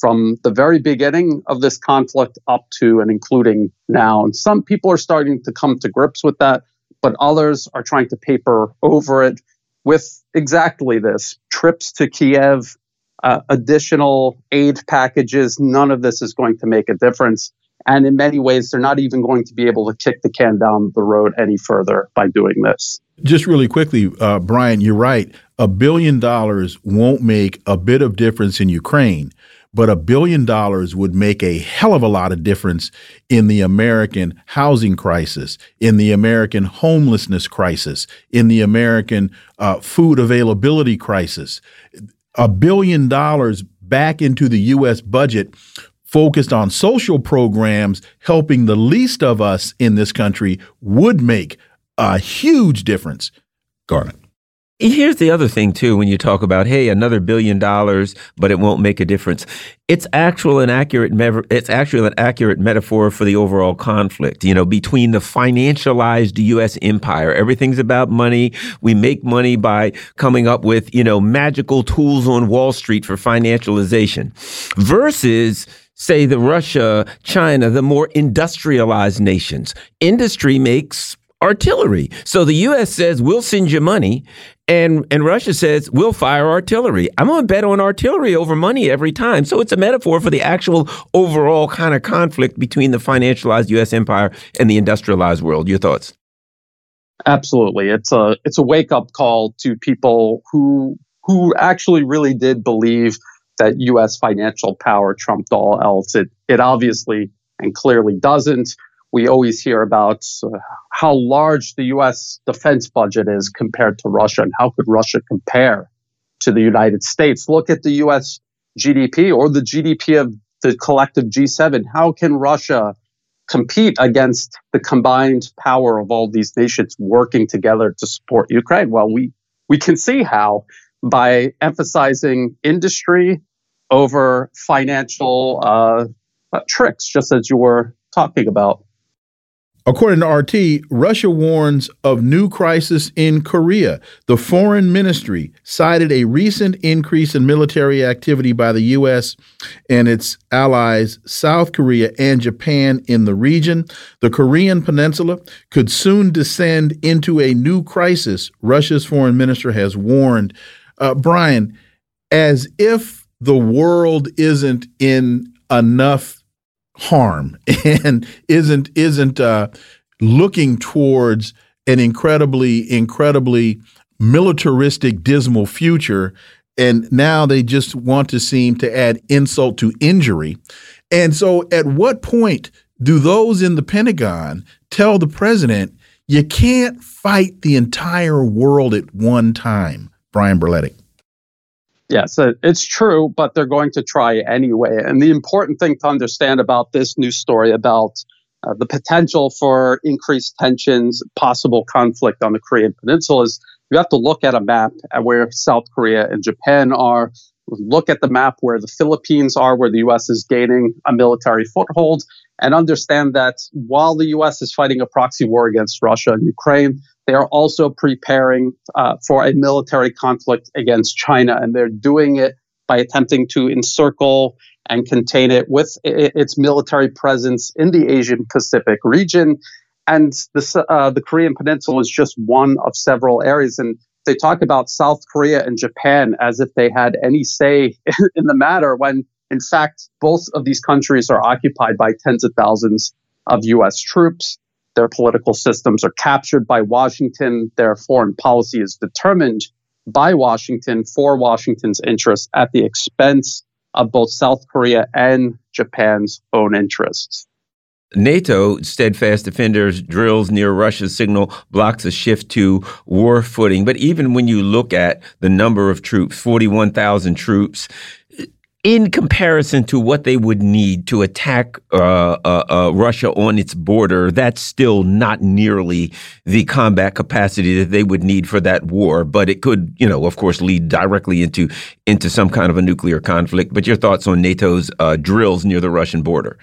from the very beginning of this conflict up to and including now. And some people are starting to come to grips with that, but others are trying to paper over it with exactly this trips to Kiev, uh, additional aid packages. None of this is going to make a difference. And in many ways, they're not even going to be able to kick the can down the road any further by doing this. Just really quickly, uh, Brian, you're right. A billion dollars won't make a bit of difference in Ukraine, but a billion dollars would make a hell of a lot of difference in the American housing crisis, in the American homelessness crisis, in the American uh, food availability crisis. A billion dollars back into the U.S. budget focused on social programs helping the least of us in this country would make a huge difference. Garland. Here's the other thing too when you talk about hey another billion dollars but it won't make a difference. It's actual and accurate it's actually an accurate metaphor for the overall conflict, you know, between the financialized US empire. Everything's about money. We make money by coming up with, you know, magical tools on Wall Street for financialization versus say the Russia, China, the more industrialized nations. Industry makes artillery. So the US says we'll send you money and and Russia says we'll fire artillery. I'm going to bet on artillery over money every time. So it's a metaphor for the actual overall kind of conflict between the financialized US empire and the industrialized world. Your thoughts? Absolutely. It's a it's a wake-up call to people who who actually really did believe that U.S. financial power trumped all else. It it obviously and clearly doesn't. We always hear about uh, how large the U.S. defense budget is compared to Russia, and how could Russia compare to the United States? Look at the U.S. GDP or the GDP of the collective G7. How can Russia compete against the combined power of all these nations working together to support Ukraine? Well, we we can see how by emphasizing industry over financial uh, tricks, just as you were talking about. According to RT, Russia warns of new crisis in Korea. The foreign ministry cited a recent increase in military activity by the U.S. and its allies, South Korea and Japan, in the region. The Korean peninsula could soon descend into a new crisis, Russia's foreign minister has warned. Uh, Brian, as if the world isn't in enough harm and isn't isn't uh, looking towards an incredibly incredibly militaristic dismal future. And now they just want to seem to add insult to injury. And so at what point do those in the pentagon tell the president you can't fight the entire world at one time brian berletic Yes, it's true, but they're going to try anyway. And the important thing to understand about this news story about uh, the potential for increased tensions, possible conflict on the Korean Peninsula is you have to look at a map at where South Korea and Japan are. Look at the map where the Philippines are, where the U.S. is gaining a military foothold, and understand that while the U.S. is fighting a proxy war against Russia and Ukraine, they are also preparing uh, for a military conflict against China, and they're doing it by attempting to encircle and contain it with its military presence in the Asian Pacific region. And the, uh, the Korean Peninsula is just one of several areas. And they talk about South Korea and Japan as if they had any say in the matter, when in fact, both of these countries are occupied by tens of thousands of US troops. Their political systems are captured by Washington. Their foreign policy is determined by Washington for Washington's interests at the expense of both South Korea and Japan's own interests. NATO steadfast defenders drills near Russia's signal blocks a shift to war footing. But even when you look at the number of troops, 41,000 troops, in comparison to what they would need to attack uh, uh, uh, Russia on its border, that's still not nearly the combat capacity that they would need for that war. But it could, you know, of course, lead directly into into some kind of a nuclear conflict. But your thoughts on NATO's uh, drills near the Russian border?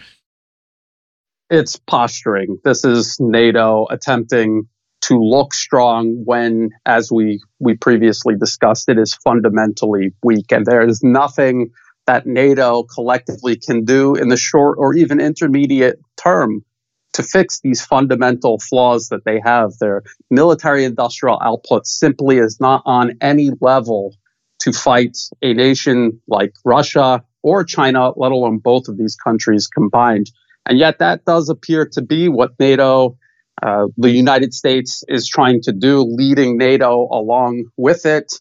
It's posturing. This is NATO attempting to look strong when, as we we previously discussed, it is fundamentally weak, and there is nothing that NATO collectively can do in the short or even intermediate term to fix these fundamental flaws that they have. Their military industrial output simply is not on any level to fight a nation like Russia or China, let alone both of these countries combined. And yet, that does appear to be what NATO, uh, the United States, is trying to do, leading NATO along with it.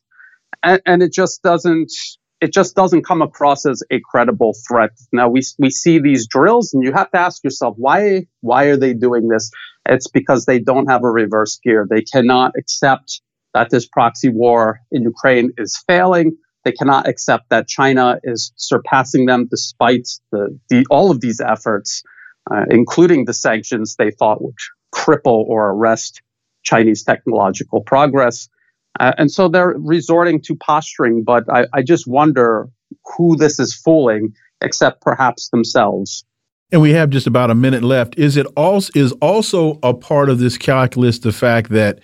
And, and it just doesn't it just doesn't come across as a credible threat. Now we we see these drills, and you have to ask yourself why why are they doing this? It's because they don't have a reverse gear. They cannot accept that this proxy war in Ukraine is failing. They cannot accept that China is surpassing them despite the, the all of these efforts, uh, including the sanctions they thought would cripple or arrest Chinese technological progress. Uh, and so they're resorting to posturing, but I, I just wonder who this is fooling, except perhaps themselves. And we have just about a minute left. Is it also is also a part of this calculus the fact that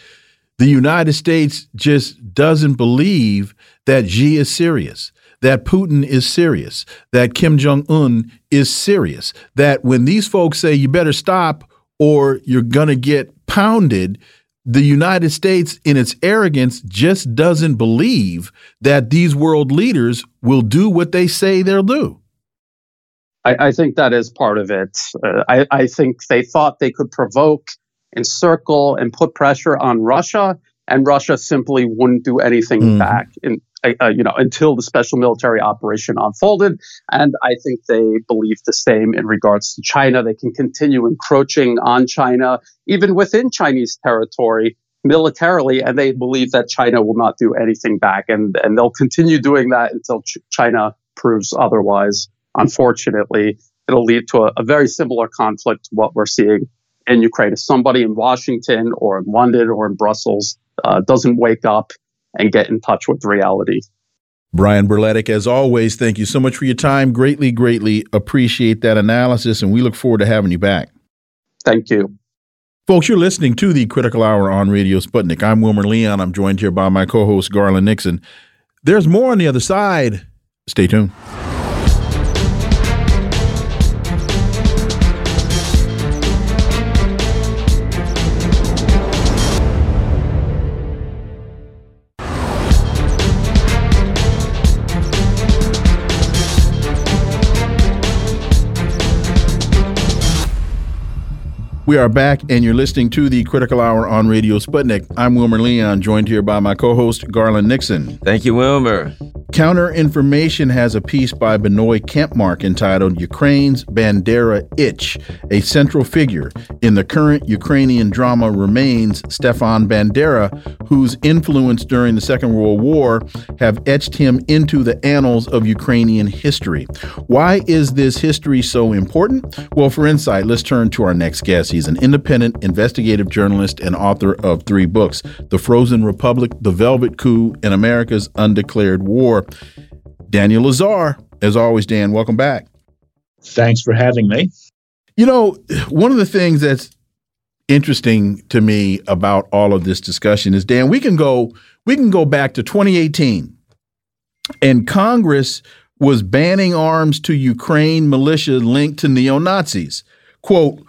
the United States just doesn't believe that Xi is serious, that Putin is serious, that Kim Jong Un is serious, that when these folks say you better stop or you're gonna get pounded, the United States, in its arrogance, just doesn't believe that these world leaders will do what they say they'll do. I, I think that is part of it. Uh, I, I think they thought they could provoke, encircle, and put pressure on Russia, and Russia simply wouldn't do anything mm. back. In, uh, you know, until the special military operation unfolded. And I think they believe the same in regards to China. They can continue encroaching on China, even within Chinese territory militarily, and they believe that China will not do anything back. And, and they'll continue doing that until Ch- China proves otherwise. Unfortunately, it'll lead to a, a very similar conflict to what we're seeing in Ukraine. If somebody in Washington or in London or in Brussels uh, doesn't wake up and get in touch with reality. Brian Berletic, as always, thank you so much for your time. Greatly, greatly appreciate that analysis, and we look forward to having you back. Thank you. Folks, you're listening to the Critical Hour on Radio Sputnik. I'm Wilmer Leon. I'm joined here by my co host, Garland Nixon. There's more on the other side. Stay tuned. We are back, and you're listening to the Critical Hour on Radio Sputnik. I'm Wilmer Leon, joined here by my co host, Garland Nixon. Thank you, Wilmer. Counter Information has a piece by Binoy Kampmark entitled Ukraine's Bandera Itch. A central figure in the current Ukrainian drama remains Stefan Bandera, whose influence during the Second World War have etched him into the annals of Ukrainian history. Why is this history so important? Well, for insight, let's turn to our next guest. He's an independent investigative journalist and author of three books The Frozen Republic, The Velvet Coup, and America's Undeclared War. Daniel Lazare, As always, Dan, welcome back. Thanks for having me. You know, one of the things that's interesting to me about all of this discussion is Dan, we can go we can go back to 2018 and Congress was banning arms to Ukraine militia linked to neo-Nazis. Quote,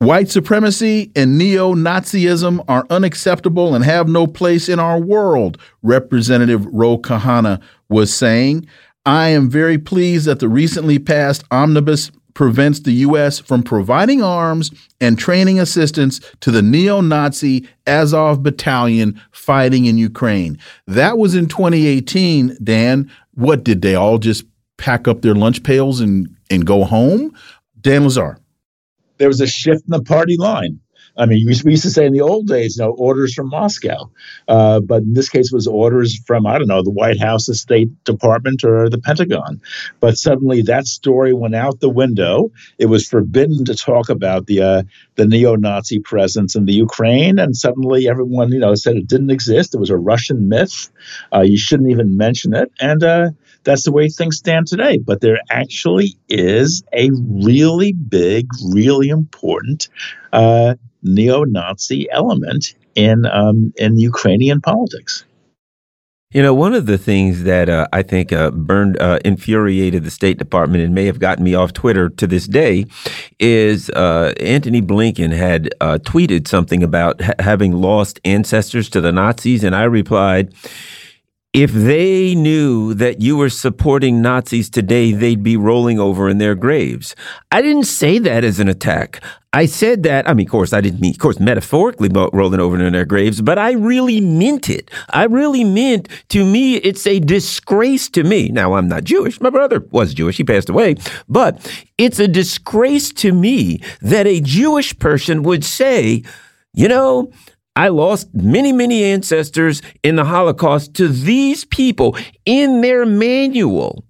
White supremacy and neo Nazism are unacceptable and have no place in our world, Representative Ro Khanna was saying. I am very pleased that the recently passed omnibus prevents the U.S. from providing arms and training assistance to the neo Nazi Azov battalion fighting in Ukraine. That was in 2018, Dan. What did they all just pack up their lunch pails and, and go home? Dan Lazare. There was a shift in the party line. I mean, we used to say in the old days, you know, orders from Moscow, uh, but in this case, it was orders from I don't know the White House, the State Department, or the Pentagon. But suddenly, that story went out the window. It was forbidden to talk about the uh, the neo-Nazi presence in the Ukraine, and suddenly everyone, you know, said it didn't exist. It was a Russian myth. Uh, you shouldn't even mention it, and uh, that's the way things stand today. But there actually is a really big, really important uh, neo-Nazi element in um, in Ukrainian politics. You know, one of the things that uh, I think uh, burned, uh, infuriated the State Department and may have gotten me off Twitter to this day is uh, Antony Blinken had uh, tweeted something about ha having lost ancestors to the Nazis. And I replied, if they knew that you were supporting Nazis today, they'd be rolling over in their graves. I didn't say that as an attack. I said that, I mean, of course, I didn't mean, of course, metaphorically rolling over in their graves, but I really meant it. I really meant, to me, it's a disgrace to me. Now, I'm not Jewish. My brother was Jewish. He passed away. But it's a disgrace to me that a Jewish person would say, you know, I lost many, many ancestors in the Holocaust to these people in their manual.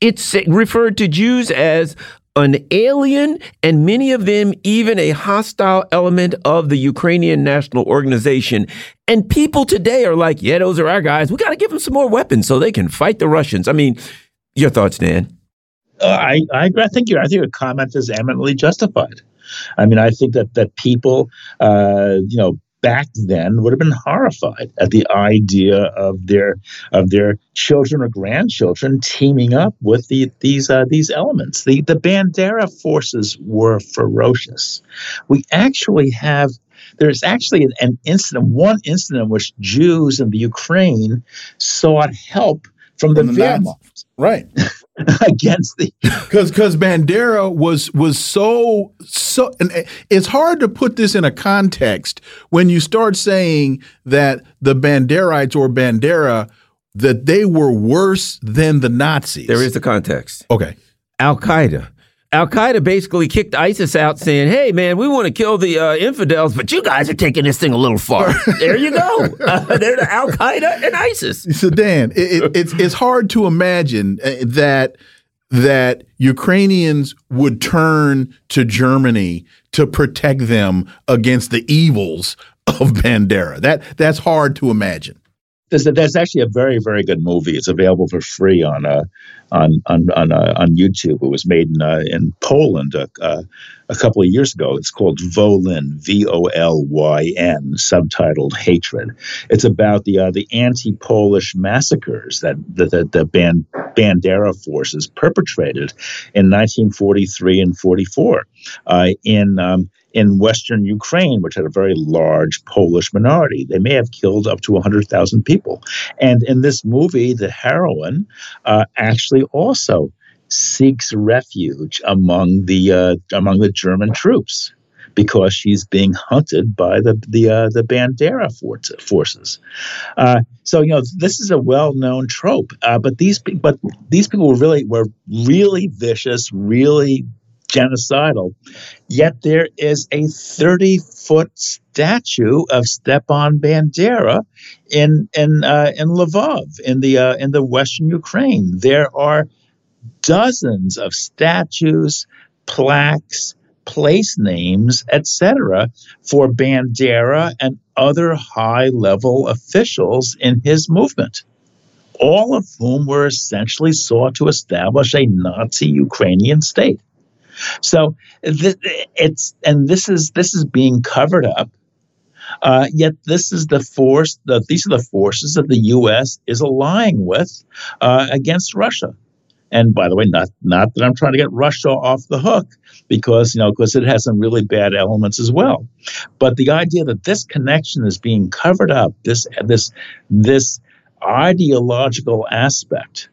It's referred to Jews as an alien and many of them even a hostile element of the Ukrainian national organization. And people today are like, yeah, those are our guys. We got to give them some more weapons so they can fight the Russians. I mean, your thoughts, Dan? Uh, I, I, I think your I think your comment is eminently justified. I mean, I think that that people, uh, you know, back then would have been horrified at the idea of their of their children or grandchildren teaming up with the, these uh, these elements. The the Bandera forces were ferocious. We actually have there's actually an, an incident, one incident in which Jews in the Ukraine sought help from the, from the Wehrmacht. Right. against the because because Bandera was was so so and eh, it's hard to put this in a context when you start saying that the Banderites or Bandera that they were worse than the Nazis. There is the context. Okay. Al Qaeda Al Qaeda basically kicked ISIS out, saying, "Hey, man, we want to kill the uh, infidels, but you guys are taking this thing a little far." there you go. Uh, they're the Al Qaeda and ISIS. So, Dan, it, it, it's it's hard to imagine uh, that that Ukrainians would turn to Germany to protect them against the evils of Bandera. That that's hard to imagine. There's, there's actually a very very good movie. It's available for free on uh, on on on, uh, on YouTube. It was made in uh, in Poland uh, uh, a couple of years ago. It's called Volyn V O L Y N, subtitled Hatred. It's about the uh, the anti-Polish massacres that the the, the band, Bandera forces perpetrated in 1943 and 44 in um, in Western Ukraine, which had a very large Polish minority. They may have killed up to 100,000 people. And in this movie, the heroine uh, actually also seeks refuge among the uh, among the German troops because she's being hunted by the the uh, the Bandera forces. Uh, so you know this is a well known trope, uh, but these but these people were really were really vicious, really genocidal. Yet there is a 30 foot statue of Stepan Bandera in in uh, in Lvov in the uh, in the western Ukraine. There are dozens of statues, plaques, place names, etc., for Bandera and other high level officials in his movement all of whom were essentially sought to establish a Nazi Ukrainian state. So th- it's and this is this is being covered up. Uh, yet this is the force that these are the forces that the U.S. is allying with uh, against Russia. And by the way, not not that I'm trying to get Russia off the hook, because you know, because it has some really bad elements as well. But the idea that this connection is being covered up, this this this ideological aspect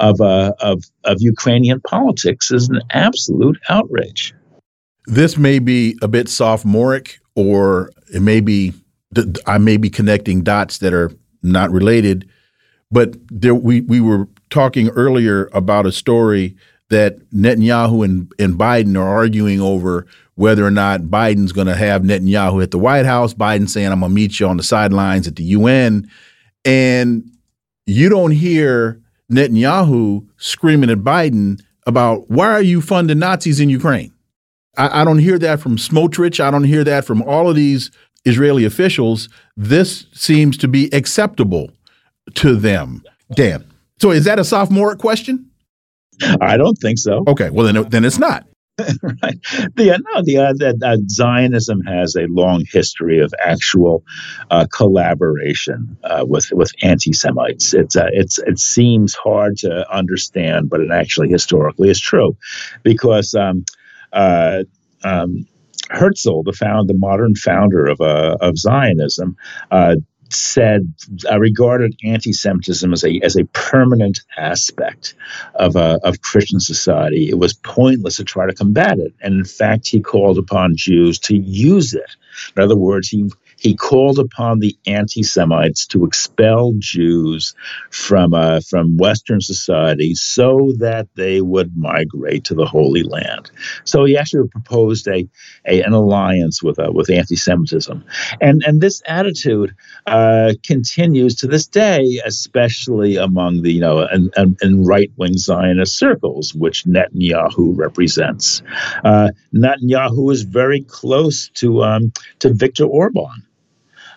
of uh, of of Ukrainian politics is an absolute outrage. This may be a bit sophomoric, or it may be I may be connecting dots that are not related. But there, we we were talking earlier about a story that Netanyahu and, and Biden are arguing over whether or not Biden's going to have Netanyahu at the White House. Biden saying, I'm going to meet you on the sidelines at the UN. And you don't hear Netanyahu screaming at Biden about why are you funding Nazis in Ukraine? I, I don't hear that from Smotrich. I don't hear that from all of these Israeli officials. This seems to be acceptable to them. Dan. So is that a sophomoric question? I don't think so. Okay, well then, then it's not. right. The, uh, no, the, uh, the uh, Zionism has a long history of actual uh, collaboration uh, with with anti-Semites. It's uh, it's it seems hard to understand, but it actually historically is true, because um, um, Herzl, the found the modern founder of of Zionism, said uh, regarded anti-Semitism as a as a permanent aspect of uh, of Christian society. It was pointless to try to combat it, and in fact, he called upon Jews to use it. In other words, he he called upon the anti-Semites to expel Jews from uh, from Western society so that they would migrate to the Holy Land. So he actually proposed a, a an alliance with uh, with anti-Semitism, and and this attitude uh, continues to this day, especially among the you know and, and, and right wing Zionist circles, which Netanyahu represents. Uh, Netanyahu is very close to um, to Viktor Orban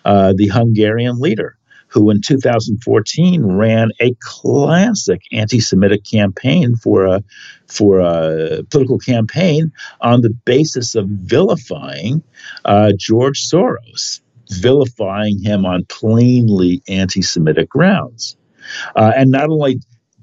uh, the Hungarian leader, who in 2014 ran a classic anti-Semitic campaign for a for a political campaign on the basis of vilifying uh, George Soros, vilifying him on plainly anti-Semitic grounds, uh, and not only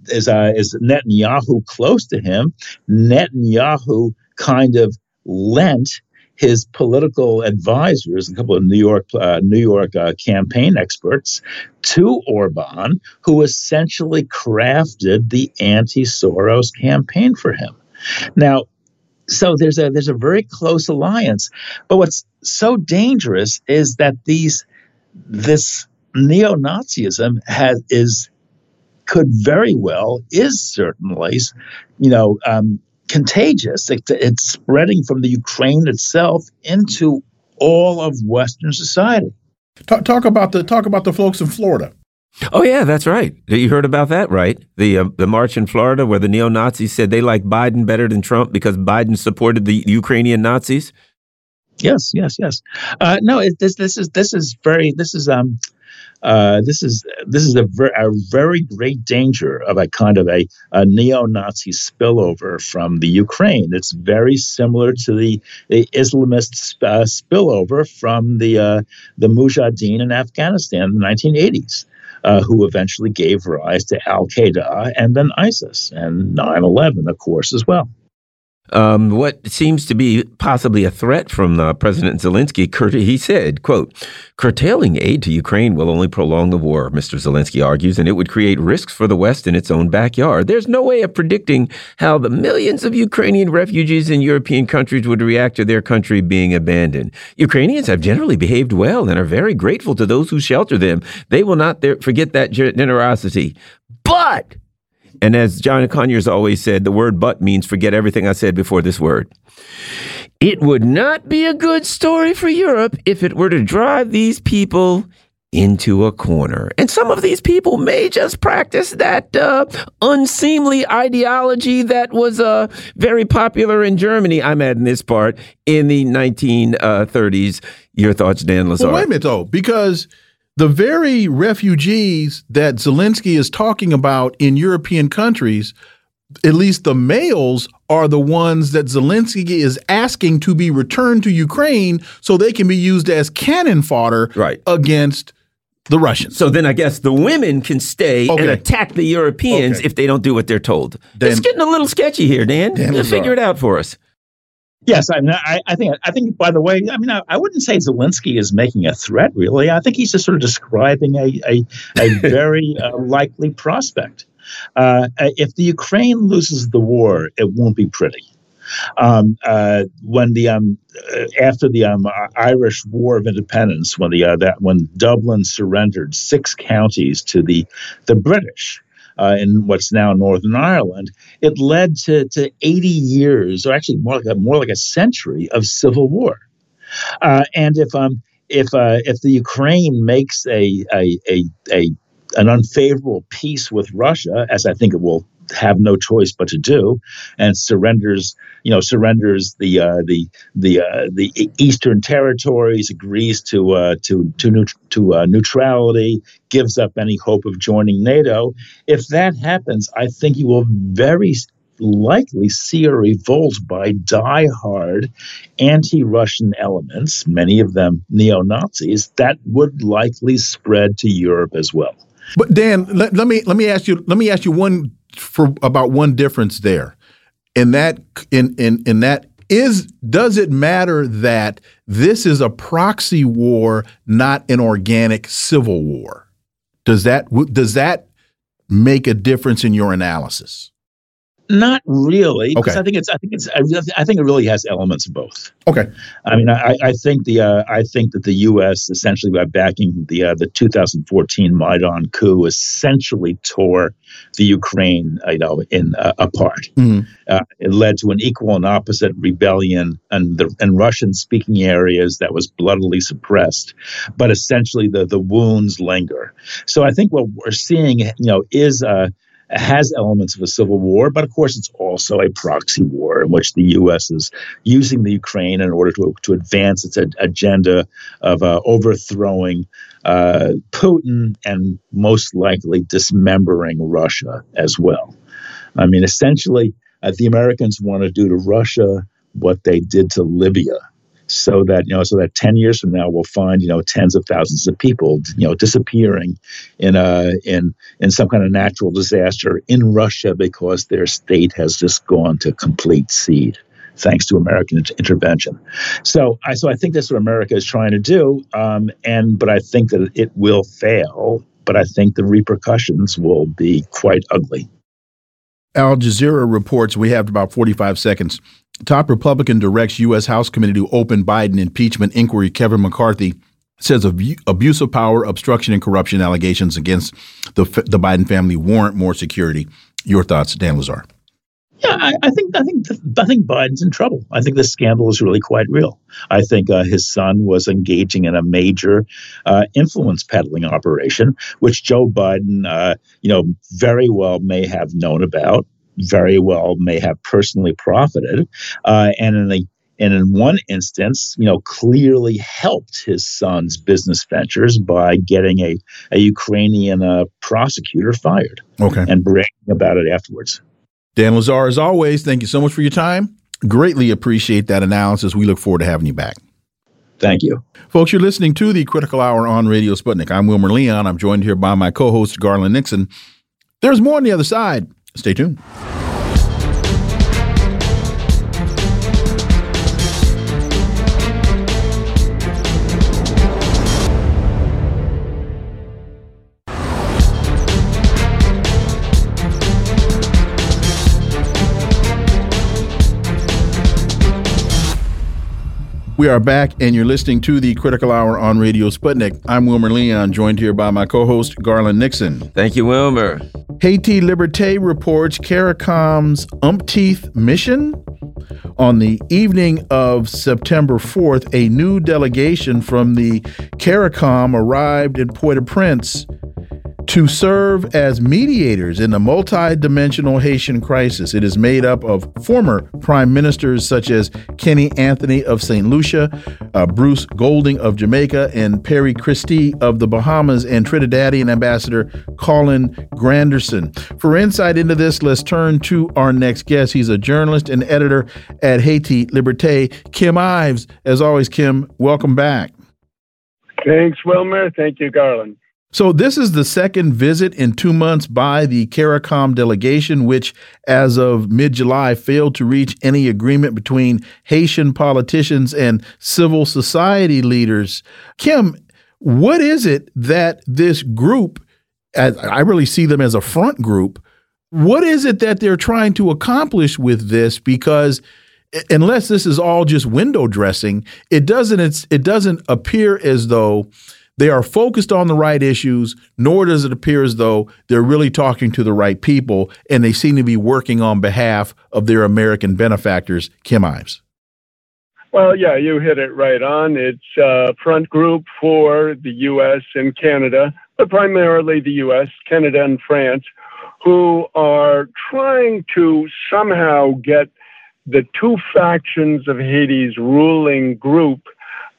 is uh, is Netanyahu close to him, Netanyahu kind of lent his political advisors, a couple of New York uh, New York uh, campaign experts, to Orban, who essentially crafted the anti-Soros campaign for him. Now, so there's a there's a very close alliance, but what's so dangerous is that these this neo-Nazism has is could very well is certainly you know um, contagious. It, it's spreading from the Ukraine itself into all of Western society. Talk, talk, about the talk about the folks in Florida. Oh yeah, that's right. You heard about that, right? The uh, the march in Florida where the neo Nazis said they like Biden better than Trump because Biden supported the Ukrainian Nazis. Yes, yes, yes. Uh, no, it, this this is this is very this is um uh, this is this is a, ver- a, very great danger of a kind of a, a, neo-Nazi spillover from the Ukraine. It's very similar to the, the Islamist sp- uh, spillover from the uh, the Mujahideen in Afghanistan in the 1980s. Uh, who eventually gave rise to Al Qaeda and then ISIS and 9 11, of course, as well. Um, what seems to be possibly a threat from uh, President Zelensky, he said, quote, curtailing aid to Ukraine will only prolong the war, Mr. Zelensky argues, and it would create risks for the West in its own backyard. There's no way of predicting how the millions of Ukrainian refugees in European countries would react to their country being abandoned. Ukrainians have generally behaved well and are very grateful to those who shelter them. They will not forget that generosity. But and as John Conyers always said, the word but means forget everything I said before this word. It would not be a good story for Europe if it were to drive these people into a corner. And some of these people may just practice that uh, unseemly ideology that was uh, very popular in Germany. I'm adding this part in the 1930s. Your thoughts, Dan Lazare? Well, wait a minute, though, because the very refugees that Zelensky is talking about in European countries, at least the males, are the ones that Zelensky is asking to be returned to Ukraine so they can be used as cannon fodder right. against the Russians. So then I guess the women can stay okay. and attack the Europeans okay. if they don't do what they're told. Dan, it's getting a little sketchy here, Dan. Dan figure it out for us. Yes, I, mean, I, I, think. I think. By the way, I mean, I, I, wouldn't say Zelensky is making a threat. Really, I think he's just sort of describing a a, a very uh, likely prospect. Uh, if the Ukraine loses the war, it won't be pretty. Um, uh, when the um, uh, after the um, Irish War of Independence, when the uh, that when Dublin surrendered six counties to the the British. Uh, in what's now Northern Ireland, it led to, to 80 years, or actually more like a, more like a century of civil war. Uh, and if um, if uh, if the Ukraine makes a, a a a an unfavorable peace with Russia, as I think it will have no choice but to do, and surrenders, you know, surrenders the uh, the the uh, the eastern territories, agrees to uh, to to neut- to uh, neutrality, gives up any hope of joining NATO. If that happens, I think you will very likely see a revolt by die-hard anti-Russian elements, many of them neo-Nazis, that would likely spread to Europe as well. But Dan, let, let me let me ask you let me ask you one for about one difference there. and that in in in that is does it matter that this is a proxy war, not an organic civil war? Does that does that make a difference in your analysis? Not really, because Okay. I think it's I think it's I I think it really has elements of both. Okay. I mean, I, I think the uh, I think that the U.S. essentially by backing the uh, the 2014 Maidan coup essentially tore the Ukraine, you know, in uh, apart. Mhm. Uh, it led to an equal and opposite rebellion and the in Russian-speaking areas that was bloodily suppressed, but essentially the the wounds linger. So I think what we're seeing, you know, is uh, has elements of a civil war, but of course it's also a proxy war in which the U.S. is using the Ukraine in order to, to advance its a- agenda of uh, overthrowing uh, Putin and most likely dismembering Russia as well. I mean, essentially, uh, the Americans want to do to Russia what they did to Libya. So that you know, so that ten years from now, we'll find you know tens of thousands of people you know disappearing in a in in some kind of natural disaster in Russia because their state has just gone to complete seed thanks to American intervention. So I so I think that's what America is trying to do, um, and but I think that it will fail. But I think the repercussions will be quite ugly. Al Jazeera reports we have about 45 seconds. Top Republican directs U.S. House Committee to open Biden impeachment inquiry. Kevin McCarthy says abu- abuse of power, obstruction, and corruption allegations against the, the Biden family warrant more security. Your thoughts, Dan Lazare? Yeah, I, I think I think I think Biden's in trouble. I think the scandal is really quite real. I think uh, his son was engaging in a major uh, influence peddling operation, which Joe Biden, uh, you know, very well may have known about, very well may have personally profited, uh, and in the and in one instance, you know, clearly helped his son's business ventures by getting a, a Ukrainian uh, prosecutor fired Okay. and bragging about it afterwards. Dan Lazare, as always, thank you so much for your time. Greatly appreciate that analysis. We look forward to having you back. Thank you. Folks, you're listening to the Critical Hour on Radio Sputnik. I'm Wilmer Leon. I'm joined here by my co host, Garland Nixon. There's more on the other side. Stay tuned. We are back, and you're listening to the Critical Hour on Radio Sputnik. I'm Wilmer Leon, joined here by my co host, Garland Nixon. Thank you, Wilmer. Haiti Liberté reports CARICOM's umpteenth mission. On the evening of September 4th, a new delegation from the CARICOM arrived in Port au Prince to serve as mediators in the multi-dimensional Haitian crisis. It is made up of former prime ministers such as Kenny Anthony of St. Lucia, uh, Bruce Golding of Jamaica, and Perry Christie of the Bahamas, and Trinidadian Ambassador Colin Granderson. For insight into this, let's turn to our next guest. He's a journalist and editor at Haiti Liberté, Kim Ives. As always, Kim, welcome back. Thanks, Wilmer. Thank you, Garland. So this is the second visit in two months by the CARICOM delegation, which, as of mid-July, failed to reach any agreement between Haitian politicians and civil society leaders. Kim, what is it that this group, I really see them as a front group, What is it that they're trying to accomplish with this? Because unless this is all just window dressing, it doesn't it doesn't appear as though they are focused on the right issues, nor does it appear as though they're really talking to the right people, and they seem to be working on behalf of their American benefactors, Kim Ives. Well, yeah, you hit it right on. It's a front group for the U.S. and Canada, but primarily the U.S., Canada, and France, who are trying to somehow get the two factions of Haiti's ruling group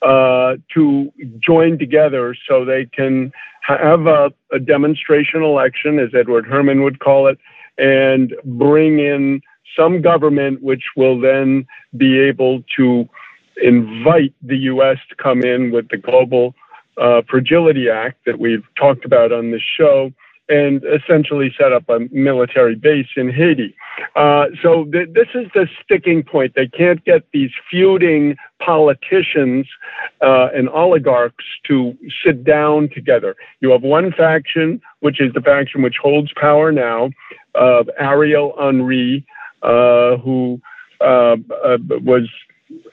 uh, to join together so they can have a, a, demonstration election, as Edward Herman would call it, and bring in some government which will then be able to invite the U.S. to come in with the Global uh, Fragility Act that we've talked about on this show and essentially set up a military base in Haiti. Uh, so th- this is the sticking point. They can't get these feuding politicians uh, and oligarchs to sit down together. You have one faction, which is the faction which holds power now, of Ariel Henry, uh, who uh, uh, was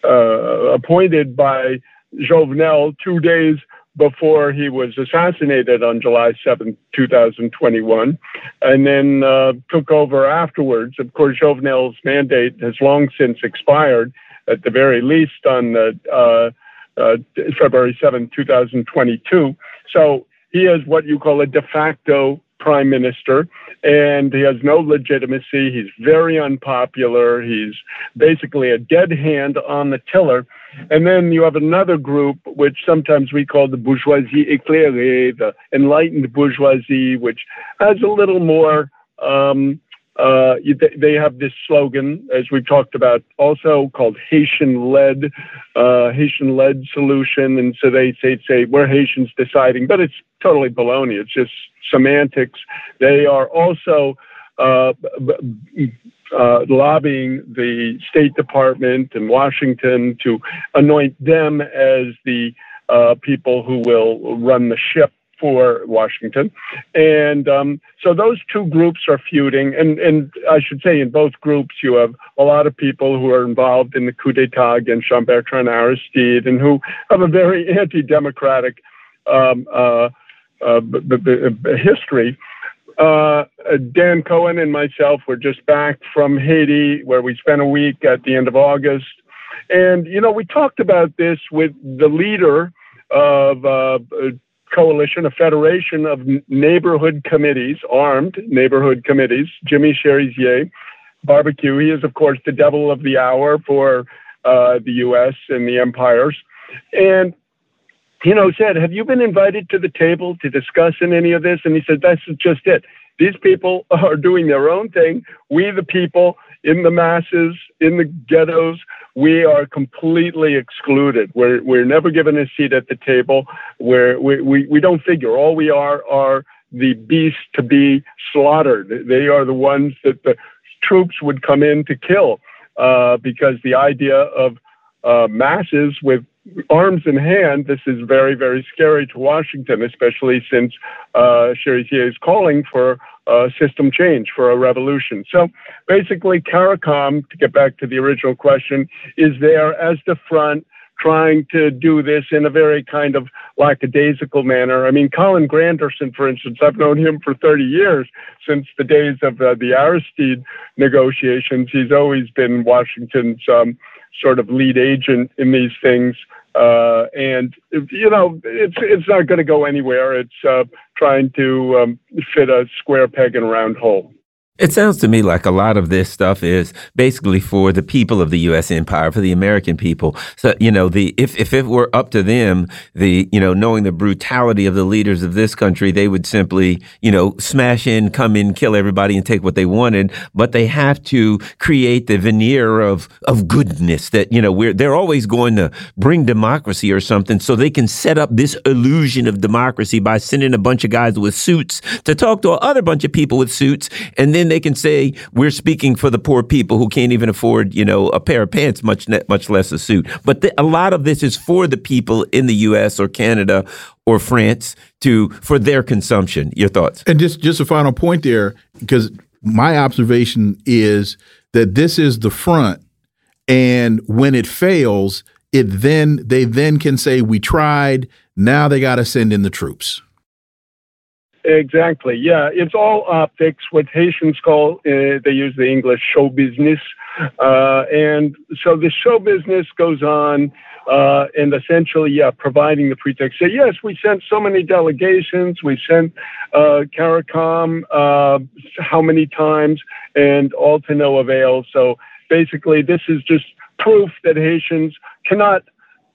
uh, appointed by Jovenel two days before he was assassinated on July 7, 2021, and then uh, took over afterwards. Of course, Jovenel's mandate has long since expired, at the very least on uh, uh, February 7, 2022. So he is what you call a de facto prime minister, and he has no legitimacy. He's very unpopular. He's basically a dead hand on the tiller. And then you have another group, which sometimes we call the bourgeoisie éclairée, the enlightened bourgeoisie, which has a little more. Um, uh, they have this slogan, as we've talked about, also called Haitian-led, uh, Haitian-led solution, and so they say, say we're Haitians deciding, but it's totally baloney. It's just semantics. They are also uh, uh, lobbying the State Department in Washington to anoint them as the uh, people who will run the ship for Washington. And um, so those two groups are feuding. And, and I should say, in both groups, you have a lot of people who are involved in the coup d'etat against Jean Bertrand Aristide and who have a very anti democratic um, uh, uh, b- b- b- history. Uh, Dan Cohen and myself were just back from Haiti, where we spent a week at the end of August. And, you know, we talked about this with the leader of uh, coalition, a federation of neighborhood committees, armed neighborhood committees, Jimmy Cherizier, barbecue. He is, of course, the devil of the hour for uh, the U.S. and the empires. And you know, said, Have you been invited to the table to discuss in any of this? And he said, That's just it. These people are doing their own thing. We, the people in the masses, in the ghettos, we are completely excluded. We're, we're never given a seat at the table. We're, we, we, we don't figure. All we are are the beasts to be slaughtered. They are the ones that the troops would come in to kill uh, because the idea of uh, masses with arms in hand, this is very, very scary to Washington, especially since uh, Cherizier is calling for a system change, for a revolution. So basically, CARICOM, to get back to the original question, is there as the front trying to do this in a very kind of lackadaisical manner. I mean, Colin Granderson, for instance, I've known him for 30 years, since the days of uh, the Aristide negotiations. He's always been Washington's um, sort of lead agent in these things. Uh, and you know, it's it's not going to go anywhere. It's uh, trying to um, fit a square peg in a round hole. It sounds to me like a lot of this stuff is basically for the people of the U.S. empire, for the American people. So, you know, the if, if it were up to them, the, you know, knowing the brutality of the leaders of this country, they would simply, you know, smash in, come in, kill everybody and take what they wanted. But they have to create the veneer of, of goodness that, you know, we're, they're always going to bring democracy or something so they can set up this illusion of democracy by sending a bunch of guys with suits to talk to other bunch of people with suits. And then they can say we're speaking for the poor people who can't even afford, you know, a pair of pants, much much less a suit. But a lot of this is for the people in the U.S. or Canada or France to for their consumption. Your thoughts? And just just a final point there, because My observation is that this is the front, and when it fails, it then they then can say we tried. Now they got to send in the troops. Exactly. Yeah, it's all optics. What Haitians call uh, they use the English show business, uh, and so the show business goes on. Uh, and essentially, yeah, providing the pretext. So yes, we sent so many delegations. We sent uh, CARICOM uh, how many times, and all to no avail. So basically, this is just proof that Haitians cannot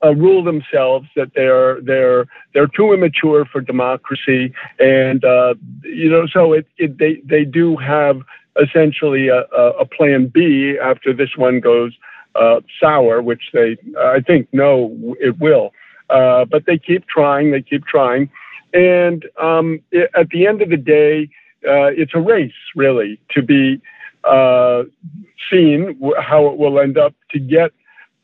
uh, rule themselves that they're they're they're too immature for democracy, and uh, you know, so it, it they they do have essentially a, a plan B after this one goes uh, sour, which they I think know it will. Uh, but they keep trying, they keep trying, and um, it, at the end of the day, uh, it's a race really to be uh, seen how it will end up to get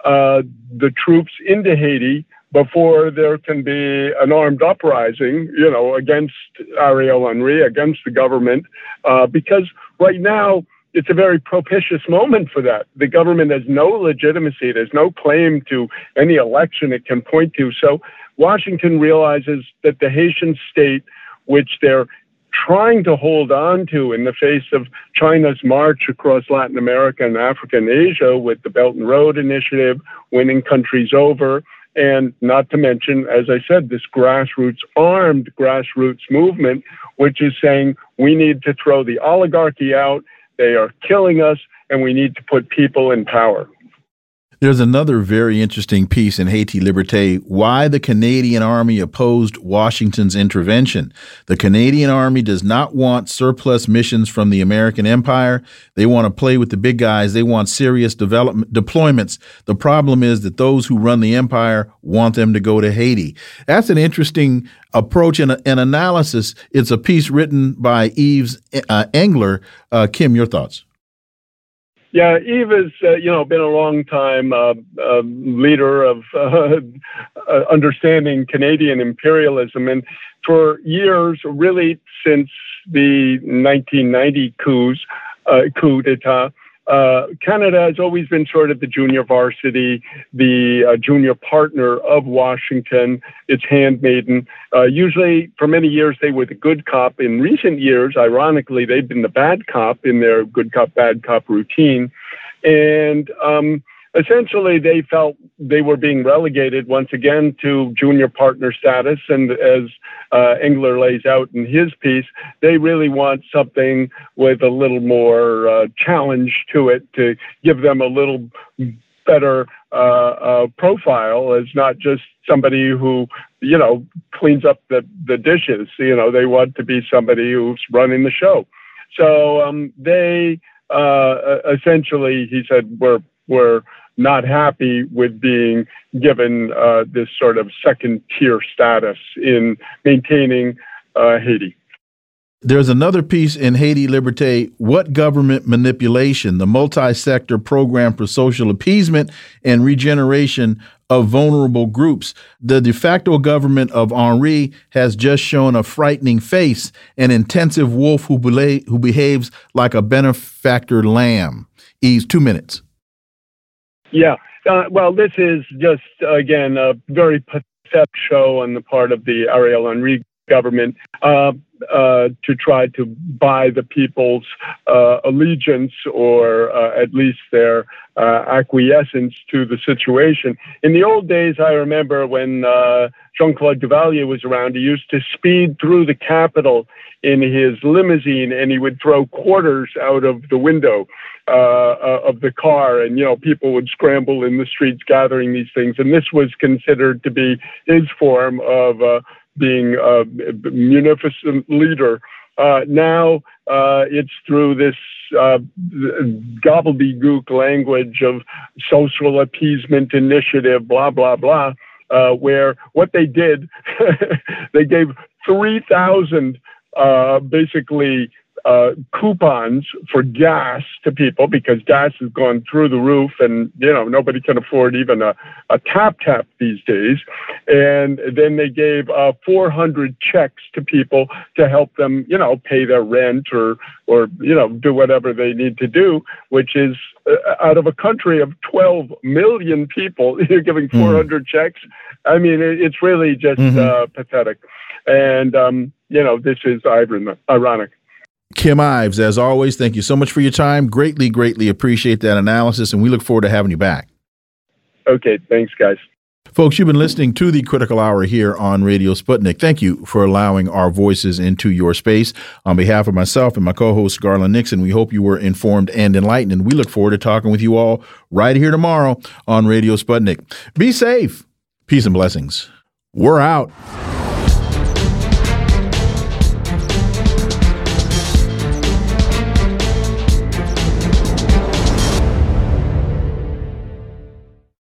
uh, the troops into Haiti before there can be an armed uprising, you know, against Ariel Henry, against the government, uh, because right now it's a very propitious moment for that. The government has no legitimacy. There's no claim to any election it can point to. So Washington realizes that the Haitian state, which they're trying to hold on to in the face of China's march across Latin America and Africa and Asia with the Belt and Road Initiative, winning countries over, and not to mention, as I said, this grassroots, armed grassroots movement, which is saying we need to throw the oligarchy out, they are killing us, and we need to put people in power. There's another very interesting piece in Haiti Liberté why the Canadian Army opposed Washington's intervention. The Canadian Army does not want surplus missions from the American Empire. They want to play with the big guys. They want serious development deployments. The problem is that those who run the empire want them to go to Haiti. That's an interesting approach and an analysis. It's a piece written by Yves uh, Engler. Uh, Kim, your thoughts? Yeah, Yves has uh, you know been a long time uh, uh, leader of uh, uh, understanding Canadian imperialism, and for years, really since the 1990 coups, uh, coup d'état, uh, Canada has always been sort of the junior varsity, the uh, junior partner of Washington, its handmaiden. Uh, usually, for many years, they were the good cop. In recent years, ironically, they've been the bad cop in their good cop, bad cop routine. And um, essentially they felt they were being relegated once again to junior partner status. And as uh, Engler lays out in his piece, they really want something with a little more uh, challenge to it to give them a little better uh, uh profile as not just somebody who, you know, cleans up the, the dishes. You know, they want to be somebody who's running the show. So um, they uh, essentially, he said, we're, we're not happy with being given uh, this sort of second tier status in maintaining uh, Haiti. There's another piece in Haiti Liberté What Government Manipulation, the multi sector program for social appeasement and regeneration of vulnerable groups. The de facto government of Henry has just shown a frightening face, an intensive wolf who, who behaves like a benefactor lamb. Ives, two minutes. Yeah. Uh, well, this is just, again, a very pathetic show on the part of the Ariel Henry government uh, uh, to try to buy the people's uh, allegiance or uh, at least their uh, acquiescence to the situation. In the old days, I remember when Jean Claude Duvalier was around, he used to speed through the Capitol in his limousine and he would throw quarters out of the window. Uh, of the car, and you know, people would scramble in the streets gathering these things, and this was considered to be his form of uh, being a munificent leader. Uh, now uh, it's through this uh, gobbledygook language of social appeasement initiative, blah, blah, blah, uh, where what they did, they gave 3,000 uh, basically uh, coupons for gas to people because gas has gone through the roof and you know nobody can afford even a, a tap tap these days and then they gave uh, 400 checks to people to help them you know pay their rent or or you know do whatever they need to do which is uh, out of a country of 12 million people you're giving hmm. 400 mm. checks i mean it, it's really just mm-hmm. uh, pathetic and um, you know this is ironic Kim Ives, as always, thank you so much for your time. Greatly, greatly appreciate that analysis, and we look forward to having you back. Okay, thanks, guys. Folks, you've been listening to the Critical Hour here on Radio Sputnik. Thank you for allowing our voices into your space. On behalf of myself and my co host, Garland Nixon, we hope you were informed and enlightened, and we look forward to talking with you all right here tomorrow on Radio Sputnik. Be safe. Peace and blessings. We're out.